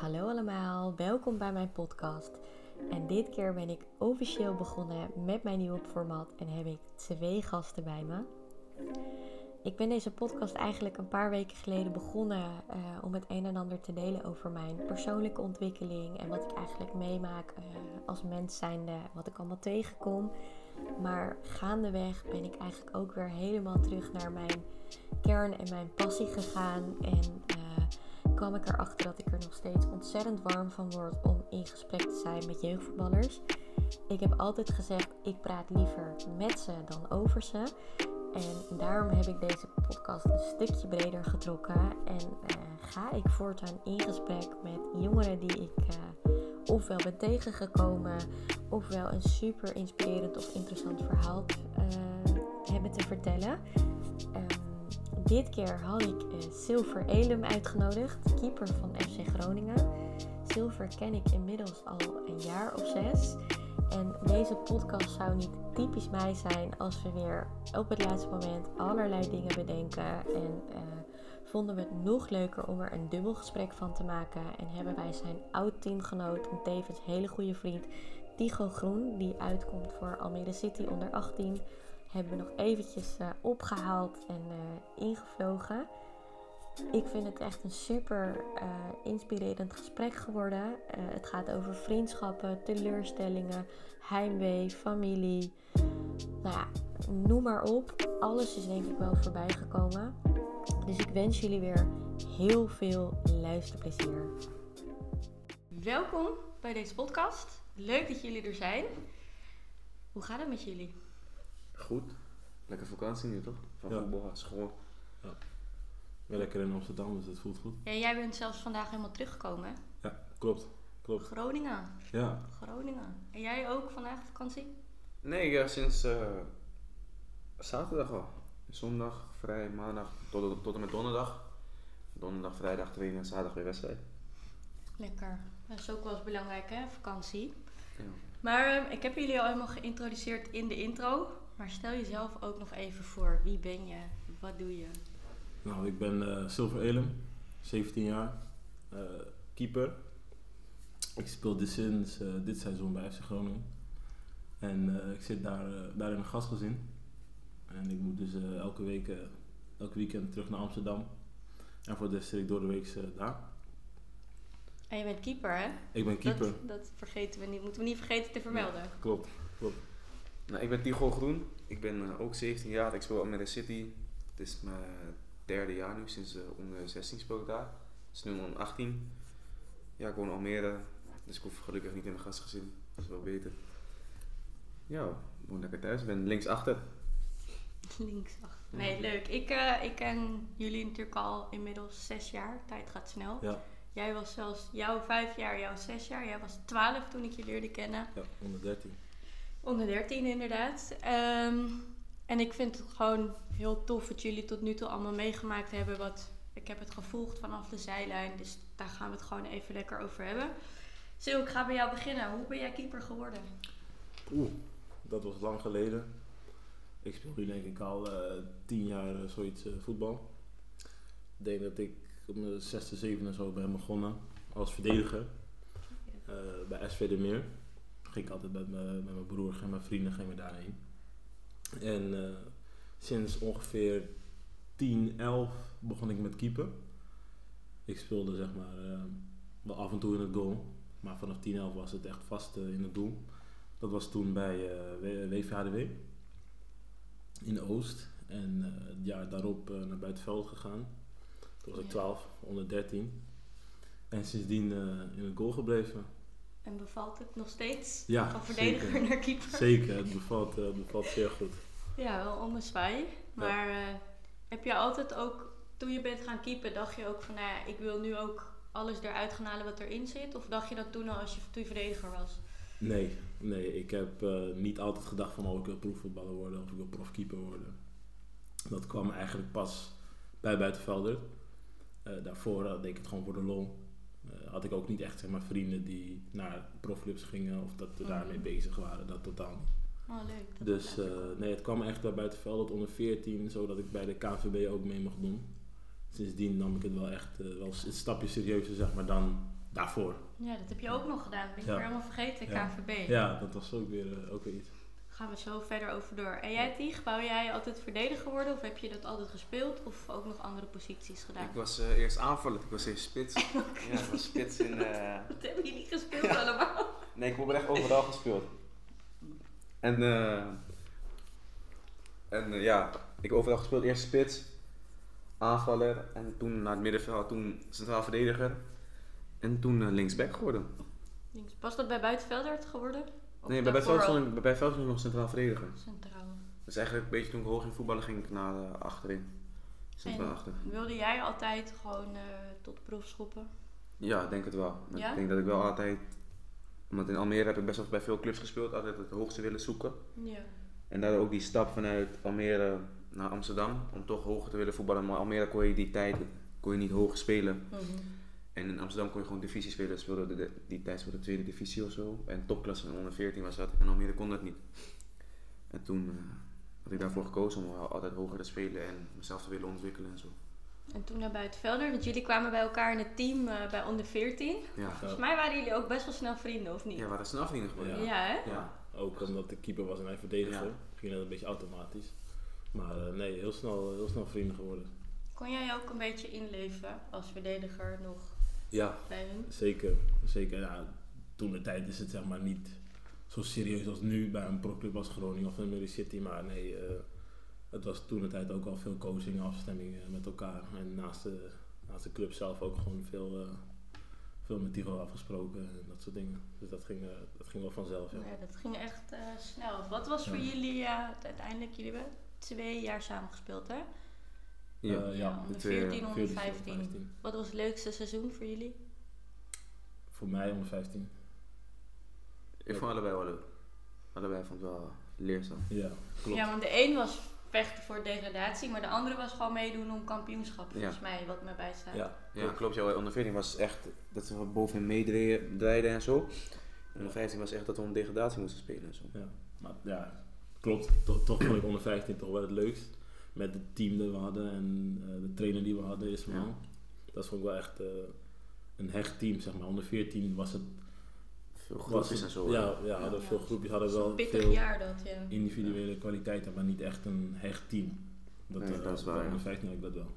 Hallo allemaal, welkom bij mijn podcast. En dit keer ben ik officieel begonnen met mijn nieuwe format en heb ik twee gasten bij me. Ik ben deze podcast eigenlijk een paar weken geleden begonnen uh, om het een en ander te delen over mijn persoonlijke ontwikkeling en wat ik eigenlijk meemaak uh, als mens zijnde, wat ik allemaal tegenkom. Maar gaandeweg ben ik eigenlijk ook weer helemaal terug naar mijn kern en mijn passie gegaan. En uh, kwam ik erachter dat nog steeds ontzettend warm van word om in gesprek te zijn met jeugdvoetballers. Ik heb altijd gezegd, ik praat liever met ze dan over ze. En daarom heb ik deze podcast een stukje breder getrokken. En uh, ga ik voortaan in gesprek met jongeren die ik uh, ofwel ben tegengekomen, ofwel een super inspirerend of interessant verhaal uh, hebben te vertellen. Um, dit keer had ik Silver Elum uitgenodigd, keeper van FC Groningen. Silver ken ik inmiddels al een jaar of zes. En deze podcast zou niet typisch mij zijn als we weer op het laatste moment allerlei dingen bedenken. En uh, vonden we het nog leuker om er een dubbel gesprek van te maken. En hebben wij zijn oud teamgenoot en tevens hele goede vriend Tigo Groen, die uitkomt voor Almere City onder 18, hebben we nog eventjes uh, opgehaald en uh, ingevlogen. Ik vind het echt een super uh, inspirerend gesprek geworden. Het gaat over vriendschappen, teleurstellingen, heimwee, familie. Nou ja, noem maar op. Alles is denk ik wel voorbij gekomen. Dus ik wens jullie weer heel veel luisterplezier. Welkom bij deze podcast. Leuk dat jullie er zijn. Hoe gaat het met jullie? Goed. Lekker vakantie nu toch? Van Ja. voetbal, school. Ja. Ben lekker in Amsterdam, dus het voelt goed. Ja, jij bent zelfs vandaag helemaal teruggekomen. hè? Ja, klopt. Klopt. Groningen. Ja, Groningen. En jij ook vandaag vakantie? Nee, ja, sinds eh, zaterdag al. Zondag, vrij, maandag tot, tot en met donderdag. Donderdag, vrijdag trainen, zaterdag weer wedstrijd. Lekker. Dat is ook wel eens belangrijk, hè? Vakantie. Ja. Maar eh, ik heb jullie al helemaal geïntroduceerd in de intro. Maar stel jezelf ook nog even voor. Wie ben je? Wat doe je? nou, ik ben eh, Silver Elem, 17 jaar, eh, keeper. Ik speel dit sinds eh, dit seizoen bij FC Groningen. En ik zit daar, daar in een gastgezin. En ik moet dus elke week, elk weekend terug naar Amsterdam. En voor de rest zit ik door de week daar. En je bent keeper, hè? Ik ben keeper. Dat, dat vergeten we niet. Moeten we niet vergeten te vermelden. Klopt, klopt. Nou, ik ben Tigo Groen. Ik ben eh, ook 17 jaar. Ik speel Almere City. Het is mijn derde jaar nu, sinds eh, onder 16 speel ik daar. Het is nu onder 18. Ja, ik woon in Almere. Dus ik hoef gelukkig niet in mijn gastgezin. Dat is wel beter. Ja, ik woon lekker thuis. Ik ben linksachter. Linksachter. Nee, leuk. Ik, eh, ik ken jullie natuurlijk al inmiddels zes jaar. Tijd gaat snel. Ja, Jij was zelfs jouw vijf jaar, jouw zes jaar. Jij was twaalf toen ik je leerde kennen. ja, onder 13. Onder 13 inderdaad. Ehm, en ik vind het gewoon heel tof wat jullie tot nu toe allemaal meegemaakt hebben. Wat, ik heb het gevolgd vanaf de zijlijn, dus daar gaan we het gewoon even lekker over hebben. Sil, ik ga bij jou beginnen. Hoe ben jij keeper geworden? Oeh, dat was lang geleden. Ik speel nu denk ik al eh, tien jaar eh, zoiets eh, voetbal. Ik denk dat ik op mijn zesde, zevende zo ben begonnen als verdediger bij SV de Meer. Ging ik altijd met, me, met mijn broer en mijn vrienden gingen we daarheen. En eh, sinds ongeveer 10, 11 begon ik met keeper. Ik speelde zeg maar eh, wel af en toe in het goal. Maar vanaf 10, 11 was het echt vast eh, in het doel. Dat was toen bij WVHDW in Oost. En het jaar daarop naar buitenveld gegaan. Toen was ik Ja. 12, onder 13. En sindsdien in het goal gebleven. En bevalt het nog steeds? Ja, Van verdediger zeker. naar keeper? Zeker, het bevalt, het bevalt zeer goed. Ja, wel om een zwaai. Maar eh, heb je altijd ook, toen je bent gaan keepen, dacht je ook van, nou ja, ik wil nu ook alles eruit gaan halen wat erin zit? Of dacht je dat toen al als je, toen je verdediger was? Nee, nee, ik heb eh, niet altijd gedacht van oh, ik wil profvoetballer worden of ik wil profkeeper worden. Dat kwam eigenlijk pas bij buitenvelder. Daarvoor deed ik het gewoon voor de lol. Had ik ook niet echt zeg maar, vrienden die naar profclubs gingen of dat we daarmee bezig waren. Dat totaal niet. Oh, leuk. Dat Dus eh, nee, het kwam echt bij buitenvelder onder 14, zodat ik bij de KNVB ook mee mocht doen. Sindsdien nam ik het wel echt eh, wel een stapje serieuzer zeg maar, dan daarvoor. Ja, dat heb je ook nog gedaan. Dat ben je Ja. weer helemaal vergeten. KVB. Ja, dat was ook weer, eh, ook weer iets. Gaan we zo verder over door. En jij, Tig, wou jij altijd verdediger worden? Of heb je dat altijd gespeeld? Of ook nog andere posities gedaan? Ik was eh, eerst aanvaller, ik was eerst spits. ja, ik was spits in... eh, Wat hebben jullie gespeeld allemaal? Nee, ik heb echt overal gespeeld. En, eh en ja, ik heb overal gespeeld. Eerst spits, aanvaller en toen naar het middenveld, toen centraal verdediger. En toen linksback geworden. Links. Was dat bij Buitenveldert geworden? Nee, bij daarvoor Veld al? stond ik, bij nog centraal verdediger. Centraal. Dus eigenlijk een beetje toen ik hoog in voetballen ging ik naar achterin. Centraal En achter. Wilde jij altijd gewoon eh, tot prof schoppen? Ja, ik denk het wel. Ja? Ik denk dat ik wel altijd... Want in Almere heb ik best wel bij veel clubs gespeeld. Altijd het hoogste willen zoeken. Ja. En daardoor ook die stap vanuit Almere naar Amsterdam. Om toch hoger te willen voetballen. Maar Almere kon je die tijd kon je niet hoog spelen. Mhm. En in Amsterdam kon je gewoon divisie spelen. Speelde de, de- die tijd speelde de tweede divisie of zo. En topklasse en onder 14 was dat. En Almere kon dat niet. En toen eh, had ik daarvoor gekozen om wel altijd hoger te spelen. En mezelf te willen ontwikkelen en zo. En toen naar Buitenvelder, want jullie kwamen bij elkaar in het team eh, bij onder 14. Ja, Volgens mij waren jullie ook best wel snel vrienden, of niet? ja we waren snel vrienden geworden. Ja, Ja. hè? Ja. Ook omdat de keeper was en hij verdedigde. Ja. Ging dat een beetje automatisch. Maar eh, nee, heel snel, heel snel vrienden geworden. Kon jij ook een beetje inleven als verdediger nog Ja, zeker. zeker ja, toen de tijd is het zeg maar niet zo serieus als nu bij een proclub als Groningen of Murray City. Maar nee, eh, het was toen de tijd ook al veel coaching, afstemmingen met elkaar. En naast de, naast de club zelf ook gewoon veel, eh, veel met Tigo afgesproken en dat soort dingen. Dus dat ging, eh, dat ging wel vanzelf. Ja. Ja, dat ging echt snel. Wat was voor jullie uiteindelijk, jullie hebben twee jaar samen gespeeld, hè? Ja. Eh, ja, onder de twee, 14, onder 14, 15. 15. Wat was het leukste seizoen voor jullie? Voor mij om 15. Ik vond allebei wel leuk. Allebei vond ik wel leerzaam. Ja, klopt. Ja, want de een was vechten voor degradatie, maar de andere was gewoon meedoen om kampioenschap, volgens mij, wat me bijstaat. Ja, Ja, klopt. Jouw onder 14 was echt dat we bovenin meedraaiden en zo. Onder 15 was echt dat we om degradatie moesten spelen en zo. Ja, maar ja, klopt. Toch, toch vond ik onder 15 toch wel het leukst. Met het team dat we hadden en eh, de trainer die we hadden, Ismail. Ja. Dat vond ik wel echt eh, een hecht team, zeg maar. Onder 14 was het... Veel groepjes het en zo. ja, ja, hadden Ja. veel groepjes, hadden wel veel jaar dat, ja. individuele kwaliteiten, maar niet echt een hecht team. Dat, Nee, eh, dat is waar. Onder 15 had ik dat wel.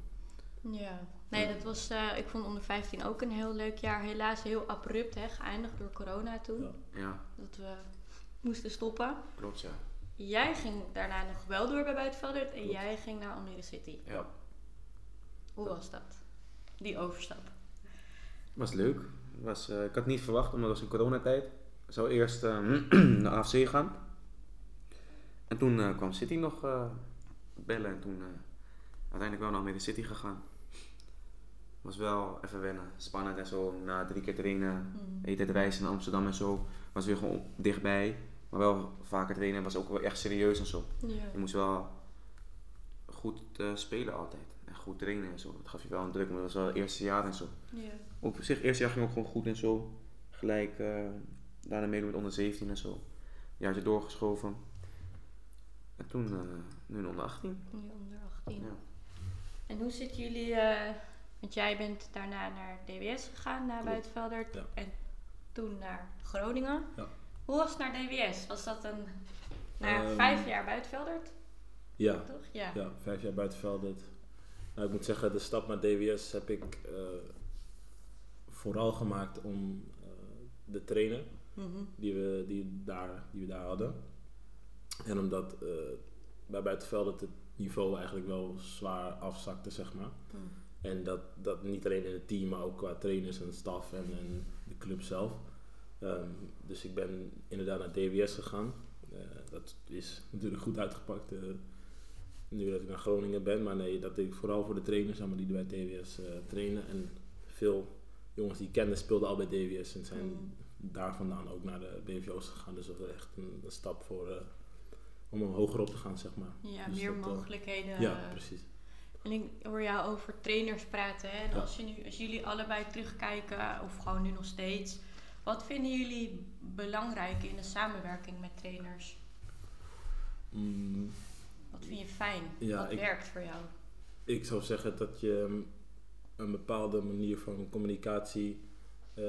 Ja, nee, dat was, eh, ik vond onder 15 ook een heel leuk jaar. Helaas heel abrupt hè, geëindigd door corona toen. Ja. Ja, Dat we moesten stoppen. klopt ja. Jij ging daarna nog wel door bij Buitenveldert en Klopt. jij ging naar Almere City. Ja, Hoe was dat? Die overstap. was leuk. Was, eh, ik had het niet verwacht, omdat het was in coronatijd. Ik zou eerst eh, naar AFC gaan. En toen eh, kwam City nog bellen en toen uiteindelijk wel naar Almere City gegaan. Was wel even wennen, spannend en zo. Na drie keer trainen, hele tijd reizen naar Amsterdam en zo. Was weer gewoon dichtbij. Maar wel vaker trainen was ook wel echt serieus en zo. Ja. Je moest wel goed eh, spelen altijd. En goed trainen en zo. Dat gaf je wel een druk, maar dat was wel het eerste jaar en zo. Ja. Op zich, het eerste jaar ging ook gewoon goed en zo. Gelijk eh, daarna meedoen met onder 17 en zo. Een jaartje doorgeschoven. En toen eh, nu onder 18. Nu onder 18. Ja. En hoe zitten jullie, eh, want jij bent daarna naar DWS gegaan, naar Klopt. Buitenveldert. Ja. En toen naar Groningen. Ja. Hoe was het naar DWS? Was dat een, na Ehm, vijf jaar Buitenveldert, Ja, toch? Ja. ja, vijf jaar buitenveld. Nou, ik moet zeggen, de stap naar DWS heb ik eh, vooral gemaakt om eh, de trainer Mhm. die we, die daar, die we daar hadden. En omdat eh, bij buitenveld het niveau eigenlijk wel zwaar afzakte, zeg maar. Mhm. En dat, dat niet alleen in het team, maar ook qua trainers en staf en, en de club zelf. Ehm, dus ik ben inderdaad naar DWS gegaan. Eh, dat is natuurlijk goed uitgepakt eh, nu dat ik naar Groningen ben. Maar nee, dat deed ik vooral voor de trainers maar, die bij DWS eh, trainen. En veel jongens die ik kende speelden al bij DWS en zijn Mhm. daar vandaan ook naar de BVO's gegaan. Dus dat was echt een, een stap voor, om hoger op te gaan, zeg maar. Ja, Dus meer dat, mogelijkheden. ja, precies. En ik hoor jou over trainers praten. Hè? En Ja. als, je nu, als jullie allebei terugkijken, of gewoon nu nog steeds, wat vinden jullie belangrijk in de samenwerking met trainers? Mm, Wat vind je fijn? Ja, wat ik- werkt voor jou? ik zou zeggen dat je mm, een bepaalde manier van communicatie eh,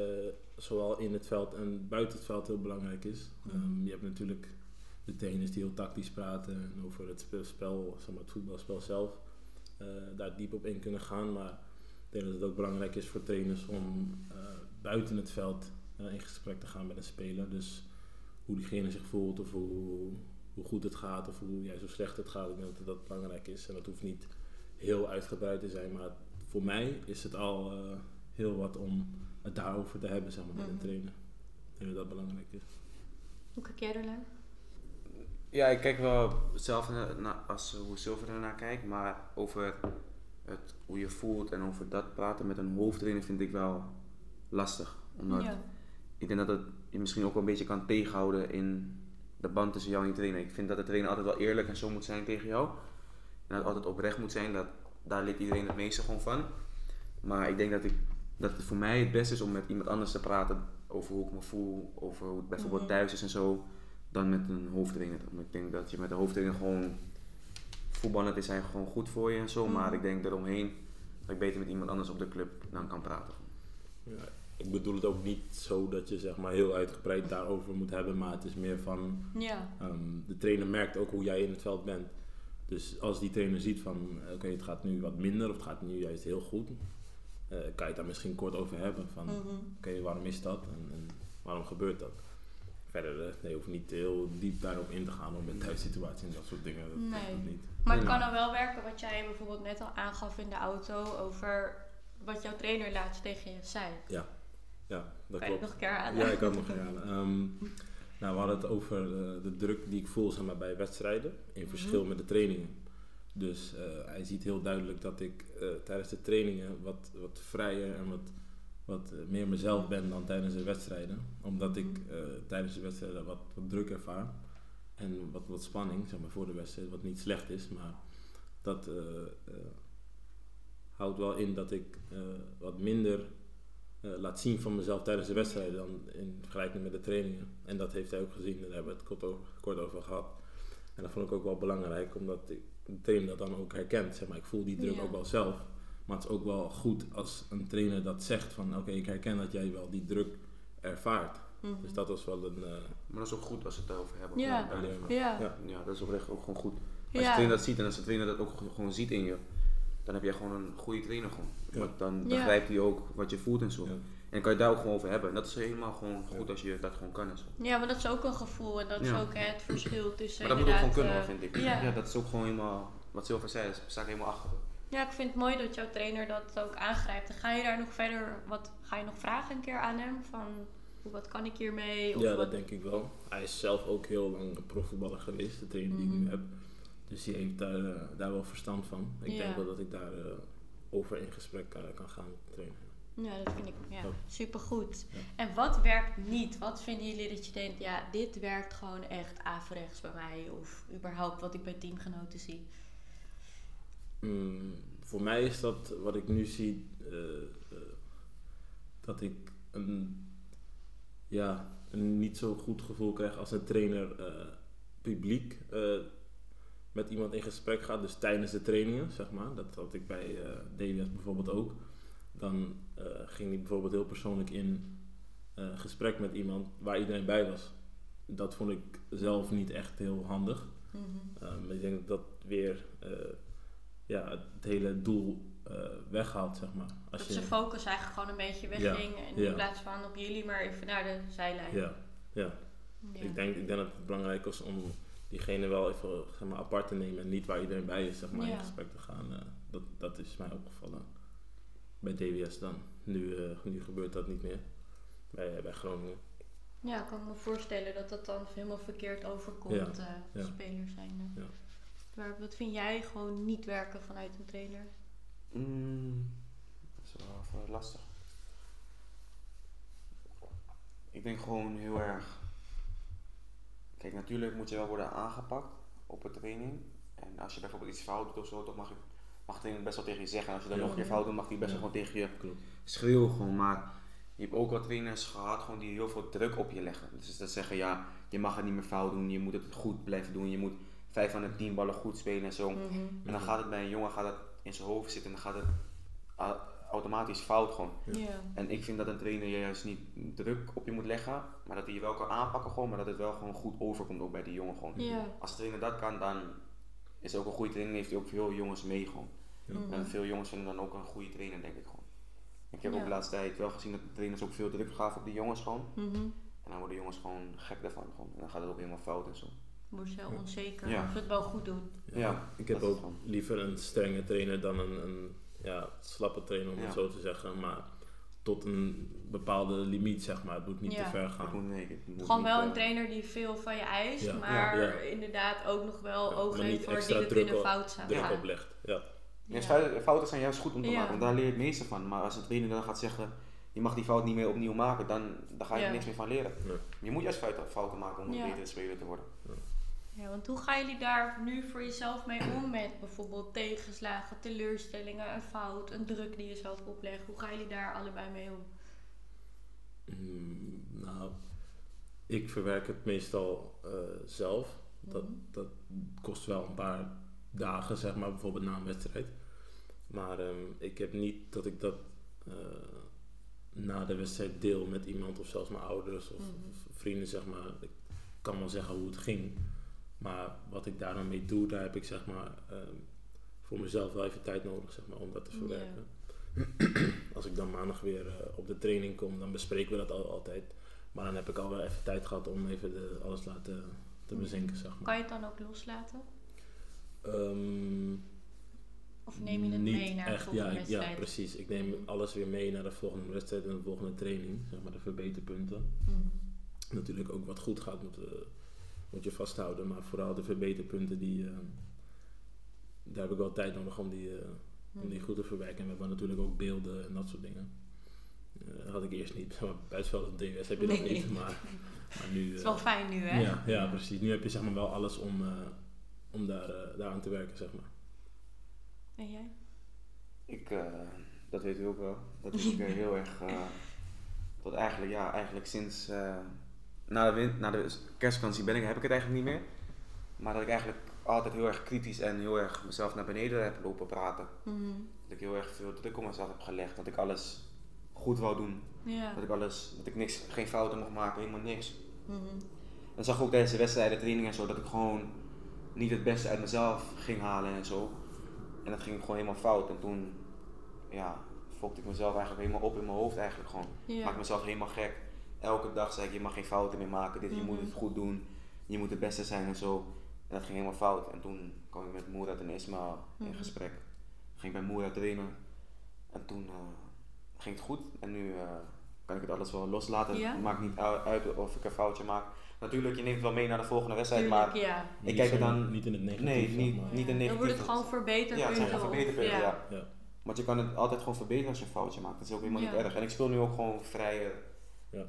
zowel in het veld en buiten het veld heel belangrijk is. Mhm. Ehm, je hebt natuurlijk de trainers die heel tactisch praten en over het spe- spel, zeg maar het voetbalspel zelf, eh, daar diep op in kunnen gaan. Maar ik denk dat het ook belangrijk is voor trainers om eh, buiten het veld eh, in gesprek te gaan met een speler. Dus hoe diegene zich voelt of hoe, hoe goed het gaat of hoe juist zo slecht het gaat. Ik denk dat dat belangrijk is en dat hoeft niet heel uitgebreid te zijn. Maar voor mij is het al eh, heel wat om het daarover te hebben zeg maar, met Mhm. een trainer. Ik denk dat dat belangrijk is. Hoe kijk jij ernaar? Ja, ik kijk wel hetzelfde naar, naar- als hoe Silver ernaar kijkt, maar over het, hoe je voelt en over dat praten met een hoofdtrainer vind ik wel lastig. Omdat Ja. Ik denk dat het je misschien ook wel een beetje kan tegenhouden in de band tussen jou en die trainer. Ik vind dat de trainer altijd wel eerlijk en zo moet zijn tegen jou. En dat het altijd oprecht moet zijn, dat, daar leert iedereen het meeste gewoon van. Maar ik denk dat, ik, dat het voor mij het beste is om met iemand anders te praten over hoe ik me voel, over hoe het bijvoorbeeld Mhm. thuis is en zo, dan met een hoofdtrainer. Omdat ik denk dat je met een hoofdtrainer gewoon voetballend is hij gewoon goed voor je en zo, Mhm. maar ik denk eromheen dat ik beter met iemand anders op de club dan kan praten. Ja, ik bedoel het ook niet zo dat je zeg maar, heel uitgebreid daarover moet hebben, maar het is meer van Ja. ehm, de trainer merkt ook hoe jij in het veld bent. Dus als die trainer ziet van oké, het gaat nu wat minder of het gaat nu juist heel goed, eh, kan je het daar misschien kort over hebben. Van Mhm. oké, waarom is dat en, en waarom gebeurt dat? Verder, eh, nee, je hoeft niet heel diep daarop in te gaan om met thuissituatie en dat soort dingen. Dat, Nee. niet. Maar het kan dan wel werken wat jij bijvoorbeeld net al aangaf in de auto over wat jouw trainer laatst tegen je zei. Ja, dat Kan klopt. nog een keer aan? Ja, ik had het nog gedaan. Ehm, nou, we hadden het over eh, de druk die ik voel zeg maar, bij wedstrijden. In Mhm. verschil met de trainingen. Dus eh, hij ziet heel duidelijk dat ik eh, tijdens de trainingen wat, wat vrijer en wat, wat meer mezelf ben dan tijdens de wedstrijden. Omdat ik Mhm. tijdens de wedstrijden wat, wat druk ervaar. En wat, wat spanning, zeg maar, voor de wedstrijd. Wat niet slecht is, maar dat houdt wel in dat ik wat minder eh, laat zien van mezelf tijdens de wedstrijden dan in vergelijking met de trainingen. En dat heeft hij ook gezien, daar hebben we het kort over, kort over gehad. En dat vond ik ook wel belangrijk, omdat ik, de trainer dat dan ook herkent. Zeg maar, ik voel die druk Ja. ook wel zelf. Maar het is ook wel goed als een trainer dat zegt van oké, ik herken dat jij wel die druk ervaart. Mhm. Dus dat was wel een... eh, Maar dat is ook goed als we het daarover hebben. Ja. Ja. Ja. Ja, dat is oprecht ook gewoon goed. Als Ja. trainer dat ziet en als de trainer dat ook gewoon ziet in je, dan heb jij gewoon een goede trainer gewoon. Ja. Want dan begrijpt hij ook wat je voelt en zo. Ja. En dan kan je daar ook gewoon over hebben. En dat is helemaal gewoon goed als je dat gewoon kan en zo. Ja, maar dat is ook een gevoel en dat is ook hè, het verschil tussen Maar dat moet ook gewoon kunnen hoor, eh, vind ik. Ja. Ja. dat is ook gewoon helemaal, wat Silver zei, daar sta ik helemaal achter. Ja, ik vind het mooi dat jouw trainer dat ook aangrijpt. En ga je daar nog verder, wat, ga je nog vragen een keer aan hem? Van, hoe- wat kan ik hiermee? Of ja, wat, dat denk ik wel. Hij is zelf ook heel lang profvoetballer geweest, de trainer die ik Mhm. nu heb. Dus die heeft daar, eh, daar wel verstand van. Ik Ja. denk wel dat ik daar eh, over in gesprek eh, kan gaan met de trainer. Ja, dat vind ik ja, Ja. supergoed. Ja. En wat werkt niet? Wat vinden jullie dat je denkt, ja, dit werkt gewoon echt averechts bij mij? Of überhaupt wat ik bij teamgenoten zie? Mm, voor mij is dat wat ik nu zie, dat ik een, ja, een niet zo goed gevoel krijg als een trainer publiek met iemand in gesprek gaat. Dus tijdens de trainingen, zeg maar. Dat had ik bij eh DWS bijvoorbeeld ook. Dan eh, ging hij bijvoorbeeld heel persoonlijk in eh, gesprek met iemand waar iedereen bij was. Dat vond ik zelf niet echt heel handig. Um, ik denk dat dat weer ja, het hele doel weghaalt, zeg maar. Als Dat je, zijn focus eigenlijk gewoon een beetje wegging. En ja. in plaats van op jullie, maar even naar de zijlijn. ja, ja. Ja. Ik, denk, ik denk dat het belangrijk is om diegene wel even zeg maar, apart te nemen en niet waar iedereen bij is, zeg maar, Ja. in gesprek te gaan. eh, dat, dat is mij opgevallen. Bij DWS dan. Nu, eh, nu gebeurt dat niet meer. Bij, bij Groningen. Ja, ik kan me voorstellen dat dat dan helemaal verkeerd overkomt, Ja, eh, ja. spelers zijn. Ja. Maar wat vind jij gewoon niet werken vanuit een trainer? Mm, dat is wel lastig. Ik denk gewoon heel erg. Kijk, natuurlijk moet je wel worden aangepakt op een training. En als je bijvoorbeeld iets fout doet of zo, dan mag, ik, mag de best wel tegen je zeggen. En als je dan Ja. nog een keer fout doet, mag hij best wel Ja. gewoon tegen je Klopt. schreeuwen. Gewoon. Maar je hebt ook wat trainers gehad gewoon die heel veel druk op je leggen. Dus dat zeggen, ja, je mag het niet meer fout doen, je moet het goed blijven doen. Je moet vijf van de tien ballen goed spelen en zo. Mhm. En dan gaat het bij een jongen gaat het in zijn hoofd zitten en dan gaat het, a- automatisch fout gewoon. Ja. En ik vind dat een trainer je juist niet druk op je moet leggen, maar dat hij je wel kan aanpakken gewoon, maar dat het wel gewoon goed overkomt ook bij die jongen gewoon. Ja. Als de trainer dat kan, dan is het ook een goede trainer, heeft hij ook veel jongens mee gewoon. Mhm. En veel jongens vinden dan ook een goede trainer, denk ik gewoon. Ik heb Ja. ook de laatste tijd wel gezien dat de trainers ook veel druk gaven op die jongens gewoon. Mhm. En dan worden jongens gewoon gek daarvan gewoon. En dan gaat het ook helemaal fout en zo. Wordt Ja. onzeker Ja. of het wel goed doen. Ja, ik heb ook gewoon- liever een strenge trainer dan een, een ja, slappe trainer, om Ja. het zo te zeggen. Maar tot een bepaalde limiet, zeg maar. Het moet niet Ja. te ver Het gaan. moet, nee, het moet Gewoon wel een trainer die veel van je eist, Ja. maar inderdaad ook nog wel Ja, oog heeft voor dingen druk kunnen fout zijn. Druk oplegt. Ja. Ja, Ja. fouten- zijn juist goed om te Ja. maken, want daar leer je het meeste van. Maar als een trainer dan gaat zeggen, je mag die fout niet meer opnieuw maken, dan, dan ga je Ja. er niks meer van leren. Je moet juist fouten, fouten maken om een Ja. betere speler te worden. Ja, want hoe gaan jullie daar nu voor jezelf mee om met bijvoorbeeld tegenslagen, teleurstellingen, een fout, een druk die je zelf oplegt? Hoe gaan jullie daar allebei mee om? Mm, nou, ik verwerk het meestal eh, zelf. Dat, Mhm. dat kost wel een paar dagen, zeg maar, bijvoorbeeld na een wedstrijd. Maar ehm, ik heb niet dat ik dat eh, na de wedstrijd deel met iemand of zelfs mijn ouders of, Mhm. of vrienden, zeg maar. Ik kan wel zeggen hoe het ging. Maar wat ik daar dan mee doe, daar heb ik zeg maar ehm, voor mezelf wel even tijd nodig zeg maar, om dat te verwerken. Als ik dan maandag weer eh, op de training kom, dan bespreken we dat al, altijd. Maar dan heb ik al wel even tijd gehad om even de, alles laten te bezinken, zeg maar. Kan je het dan ook loslaten? Ehm, Of neem je het mee naar de echt, volgende ja, wedstrijd? Ja, precies. Ik neem Mhm. alles weer mee naar de volgende wedstrijd en de volgende training. Zeg maar de verbeterpunten. Mhm. Natuurlijk ook wat goed gaat moet, eh, moet je vasthouden. Maar vooral de verbeterpunten, die, eh, daar heb ik wel tijd nodig om die, eh, om die Mhm. goed te verwerken. En we hebben natuurlijk ook beelden en dat soort dingen. Eh, dat had ik eerst niet. Maar buitenveld en DWS heb je dat Nee. niet. Maar, maar nu... Het is eh, wel fijn nu, hè? ja, ja, precies. Nu heb je zeg maar wel alles om, eh, om daar, eh, daar aan te werken, zeg maar. En jij? Ik, eh, dat weet u ook wel, dat ik eh, heel erg, eh, tot eigenlijk, ja, eigenlijk sinds, eh, na, de na de kerstvakantie ben ik, heb ik het eigenlijk niet meer. Maar dat ik eigenlijk altijd heel erg kritisch en heel erg mezelf naar beneden heb lopen praten. Mhm. Dat ik heel erg veel druk op mezelf heb gelegd, dat ik alles goed wou doen. Ja. Dat ik alles, dat ik niks, geen fouten mocht maken, helemaal niks. Mhm. En zag ik ook tijdens de wedstrijden, trainingen en zo, dat ik gewoon niet het beste uit mezelf ging halen en zo. En dat ging gewoon helemaal fout. En toen, ja, fokte ik mezelf eigenlijk helemaal op in mijn hoofd eigenlijk gewoon. Ja. Maak mezelf helemaal gek. Elke dag zei ik, je mag geen fouten meer maken, dit, je moet Mhm. het goed doen. Je moet het beste zijn en zo. En dat ging helemaal fout. En toen kwam ik met Moerad en Ismail in Mhm. gesprek. Ging ik bij Moerad trainen. En toen eh, ging het goed. En nu eh, kan ik het alles wel loslaten. Ja? Het maakt niet uit of ik een foutje maak. Natuurlijk, je neemt het wel mee naar de volgende wedstrijd, Tuurlijk, maar ja. Niet kijk er zo- dan- Niet in het negatief. nee, zeg niet, maar. niet een Dan wordt negatief. het gewoon verbeterd. Ja, het zijn gewoon verbeterpunten, ja. Ja. Want je kan het altijd gewoon verbeteren als je een foutje maakt. Dat is ook helemaal Ja. niet erg. En ik speel nu ook gewoon vrij eh,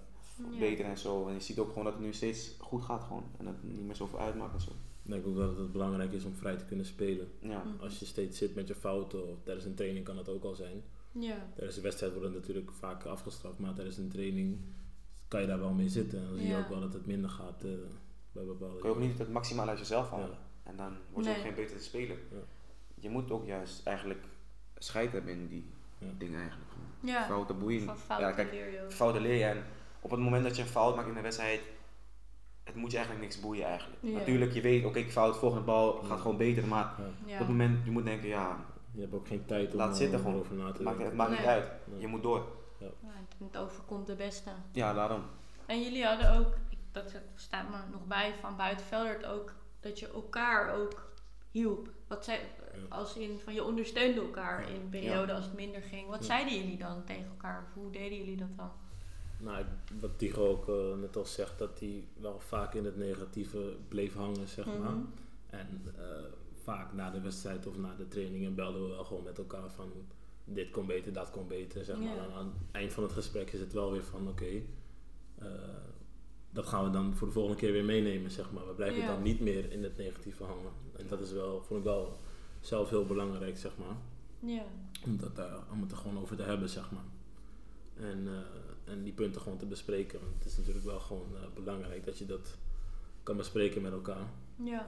Ja. beter en zo. En je ziet ook gewoon dat het nu steeds goed gaat gewoon. En dat het niet meer zoveel uitmaakt en zo. Ik denk ook dat het belangrijk is om vrij te kunnen spelen. Ja. Mhm. Als je steeds zit met je fouten, of tijdens een training kan dat ook al zijn. Ja. Tijdens de wedstrijd wordt het natuurlijk vaak afgestraft, maar tijdens een training kan je daar wel mee zitten. En dan zie je ook wel dat het minder gaat eh, bij bepaalde... Kun je ook niet het maximaal uit jezelf halen. Ja. En dan word je Nee. ook geen betere speler. Ja. Je moet ook juist eigenlijk scheid hebben in die Ja. dingen eigenlijk. Ja. Fouten boeien. Fouten Ja, kijk, leer je ook. fouten leer je. En op het moment dat je een fout maakt in de wedstrijd, het moet je eigenlijk niks boeien eigenlijk. Natuurlijk, je weet, oké, ik fout, volgende bal gaat gewoon beter. Maar Ja. op het moment, je moet denken, ja, Je hebt ook geen tijd om Laat eh, zitten gewoon. erover na te het maakt, denken. het maakt niet uit. Nee. Je moet door. Ja, het overkomt de beste. Ja, daarom. En jullie hadden ook, dat staat me nog bij van buitenveldert ook, dat je elkaar ook hielp. Wat zei, als in van je ondersteunde elkaar in perioden Ja. als het minder ging. Wat Ja. zeiden jullie dan tegen elkaar? Of hoe deden jullie dat dan? Nou, wat Tigo ook eh, net al zegt, dat hij wel vaak in het negatieve bleef hangen, zeg maar. Mhm. En eh, vaak na de wedstrijd of na de trainingen belden we wel gewoon met elkaar van dit kon beter, dat kon beter, zeg maar. En aan het eind van het gesprek is het wel weer van oké, eh, dat gaan we dan voor de volgende keer weer meenemen, zeg maar. We blijven dan niet meer in het negatieve hangen. En dat is wel, vond ik wel zelf heel belangrijk, zeg maar. Ja. Om, dat daar, om het er gewoon over te hebben, zeg maar. En, eh, en die punten gewoon te bespreken. Want het is natuurlijk wel gewoon eh, belangrijk dat je dat kan bespreken met elkaar. Ja.